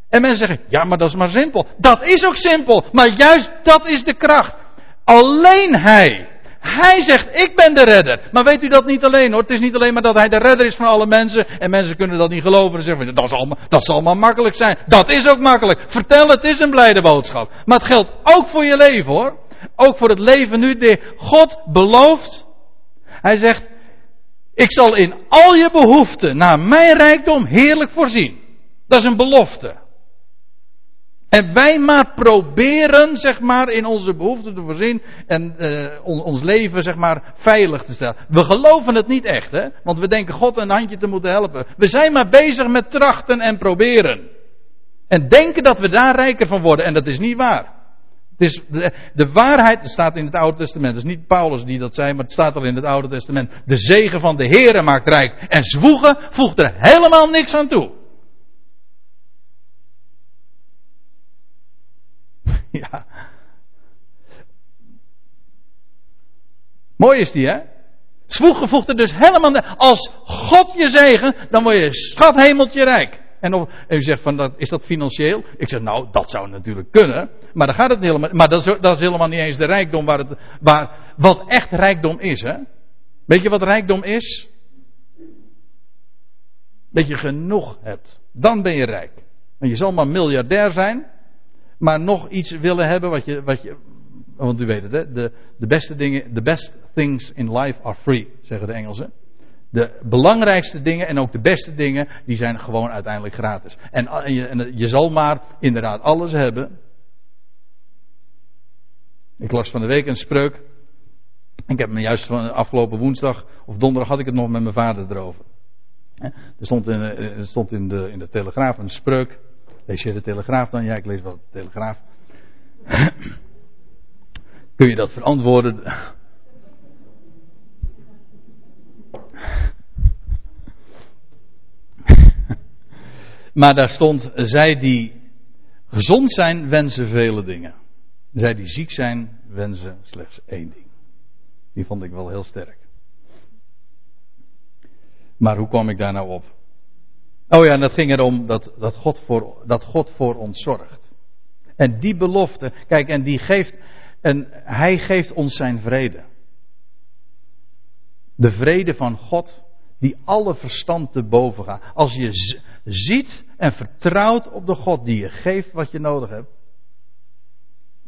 En mensen zeggen, ja maar dat is maar simpel. Dat is ook simpel. Maar juist dat is de kracht. Alleen Hij. Hij zegt, ik ben de redder. Maar weet u dat niet alleen hoor. Het is niet alleen maar dat Hij de redder is van alle mensen. En mensen kunnen dat niet geloven. En zeggen, dat, is allemaal, dat zal maar makkelijk zijn. Dat is ook makkelijk. Vertel, het is een blijde boodschap. Maar het geldt ook voor je leven hoor. Ook voor het leven nu. De God belooft. Hij zegt, ik zal in al je behoeften naar mijn rijkdom heerlijk voorzien. Dat is een belofte. En wij maar proberen, zeg maar, in onze behoeften te voorzien en uh, ons leven, zeg maar, veilig te stellen. We geloven het niet echt, hè? Want we denken God een handje te moeten helpen. We zijn maar bezig met trachten en proberen. En denken dat we daar rijker van worden. En dat is niet waar. Het is de, waarheid, het staat in het Oude Testament. Het is niet Paulus die dat zei, maar het staat al in het Oude Testament. De zegen van de Heere maakt rijk. En zwoegen voegt er helemaal niks aan toe. Ja. Mooi is die, hè? Zwoegen voegt er dus helemaal. Als God je zegen, dan word je schat hemeltje rijk. En, of, en u zegt van, dat, is dat financieel? Ik zeg, nou, dat zou natuurlijk kunnen. Maar dan gaat het helemaal. Maar dat is, dat is helemaal niet eens de rijkdom waar het. Waar, wat echt rijkdom is, hè? Weet je wat rijkdom is? Dat je genoeg hebt. Dan ben je rijk. En je zal maar miljardair zijn maar nog iets willen hebben wat je, wat je want u weet het, hè, de, de beste dingen, the best things in life are free, zeggen de Engelsen. De belangrijkste dingen en ook de beste dingen, die zijn gewoon uiteindelijk gratis. En, en, je, en je zal maar inderdaad alles hebben. Ik las van de week een spreuk. Ik heb me juist van afgelopen woensdag of donderdag had ik het nog met mijn vader erover. Er stond in, er stond in, de, in de Telegraaf een spreuk. Lees je de Telegraaf dan? Ja, ik lees wel de Telegraaf. Kun je dat verantwoorden? maar daar stond, zij die gezond zijn, wensen vele dingen. Zij die ziek zijn, wensen slechts één ding. Die vond ik wel heel sterk. Maar hoe kwam ik daar nou op? Oh ja, en dat ging erom dat, dat, God voor, dat God voor ons zorgt. En die belofte, kijk, en die geeft, en hij geeft ons zijn vrede. De vrede van God, die alle verstand te boven gaat. Als je ziet en vertrouwt op de God die je geeft wat je nodig hebt.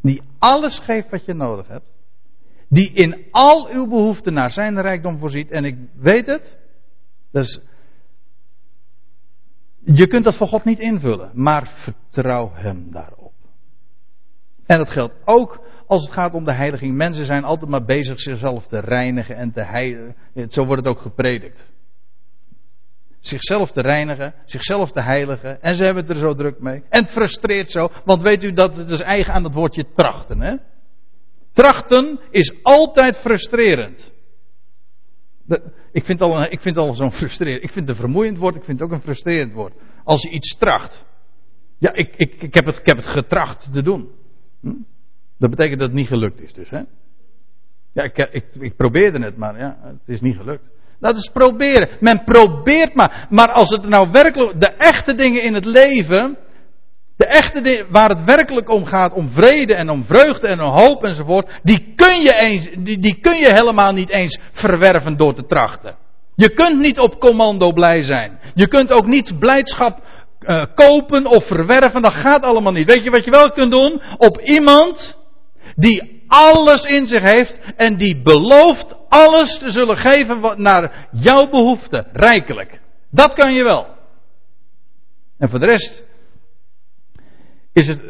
Die alles geeft wat je nodig hebt. Die in al uw behoeften naar zijn rijkdom voorziet. En ik weet het. Dus je kunt dat voor God niet invullen, maar vertrouw Hem daarop. En dat geldt ook als het gaat om de heiliging. Mensen zijn altijd maar bezig zichzelf te reinigen en te heiligen. Zo wordt het ook gepredikt. Zichzelf te reinigen, zichzelf te heiligen. En ze hebben het er zo druk mee. En het frustreert zo, want weet u dat het is eigen aan het woordje trachten. Hè? Trachten is altijd frustrerend ik vind al, al zo'n frustrerend. Ik vind het een vermoeiend woord, ik vind het ook een frustrerend woord. Als je iets tracht. Ja, ik, ik, ik, heb, het, ik heb het getracht te doen. Hm? Dat betekent dat het niet gelukt is, dus. Hè? Ja, ik, ik, probeerde het, maar ja, het is niet gelukt. Dat is proberen. Men probeert maar. Maar als het nou werkelijk, de echte dingen in het leven, de echte dingen waar het werkelijk om gaat, om vrede en om vreugde en om hoop enzovoort, die kun je, eens, die, die kun je helemaal niet eens verwerven door te trachten. Je kunt niet op commando blij zijn. Je kunt ook niet blijdschap uh, kopen of verwerven. Dat gaat allemaal niet. Weet je wat je wel kunt doen? Op iemand die alles in zich heeft en die belooft alles te zullen geven naar jouw behoefte. Rijkelijk. Dat kan je wel. En voor de rest is het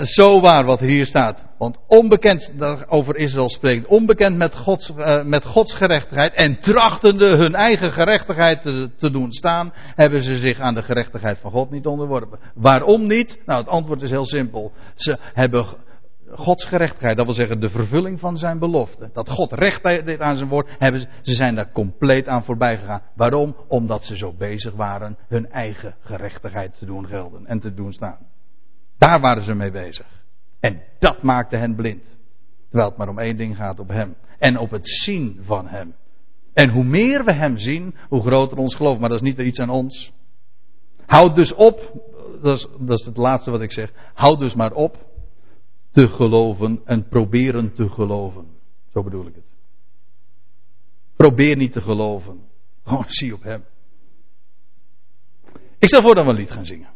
zo waar wat hier staat. Want onbekend, over Israël spreekt, onbekend met Gods, uh, met Gods gerechtigheid en trachtende hun eigen gerechtigheid te, te, doen staan, hebben ze zich aan de gerechtigheid van God niet onderworpen. Waarom niet? Nou, het antwoord is heel simpel. Ze hebben Gods gerechtigheid, dat wil zeggen de vervulling van zijn belofte. Dat God recht deed aan zijn woord, hebben ze, ze zijn daar compleet aan voorbij gegaan. Waarom? Omdat ze zo bezig waren hun eigen gerechtigheid te doen gelden en te doen staan. Daar waren ze mee bezig. En dat maakte hen blind. Terwijl het maar om één ding gaat op hem. En op het zien van hem. En hoe meer we hem zien, hoe groter ons geloof. Maar dat is niet iets aan ons. Houd dus op, dat is, dat is het laatste wat ik zeg. Houd dus maar op te geloven en proberen te geloven. Zo bedoel ik het. Probeer niet te geloven. Gewoon zie op hem. Ik stel voor dat we een lied gaan zingen.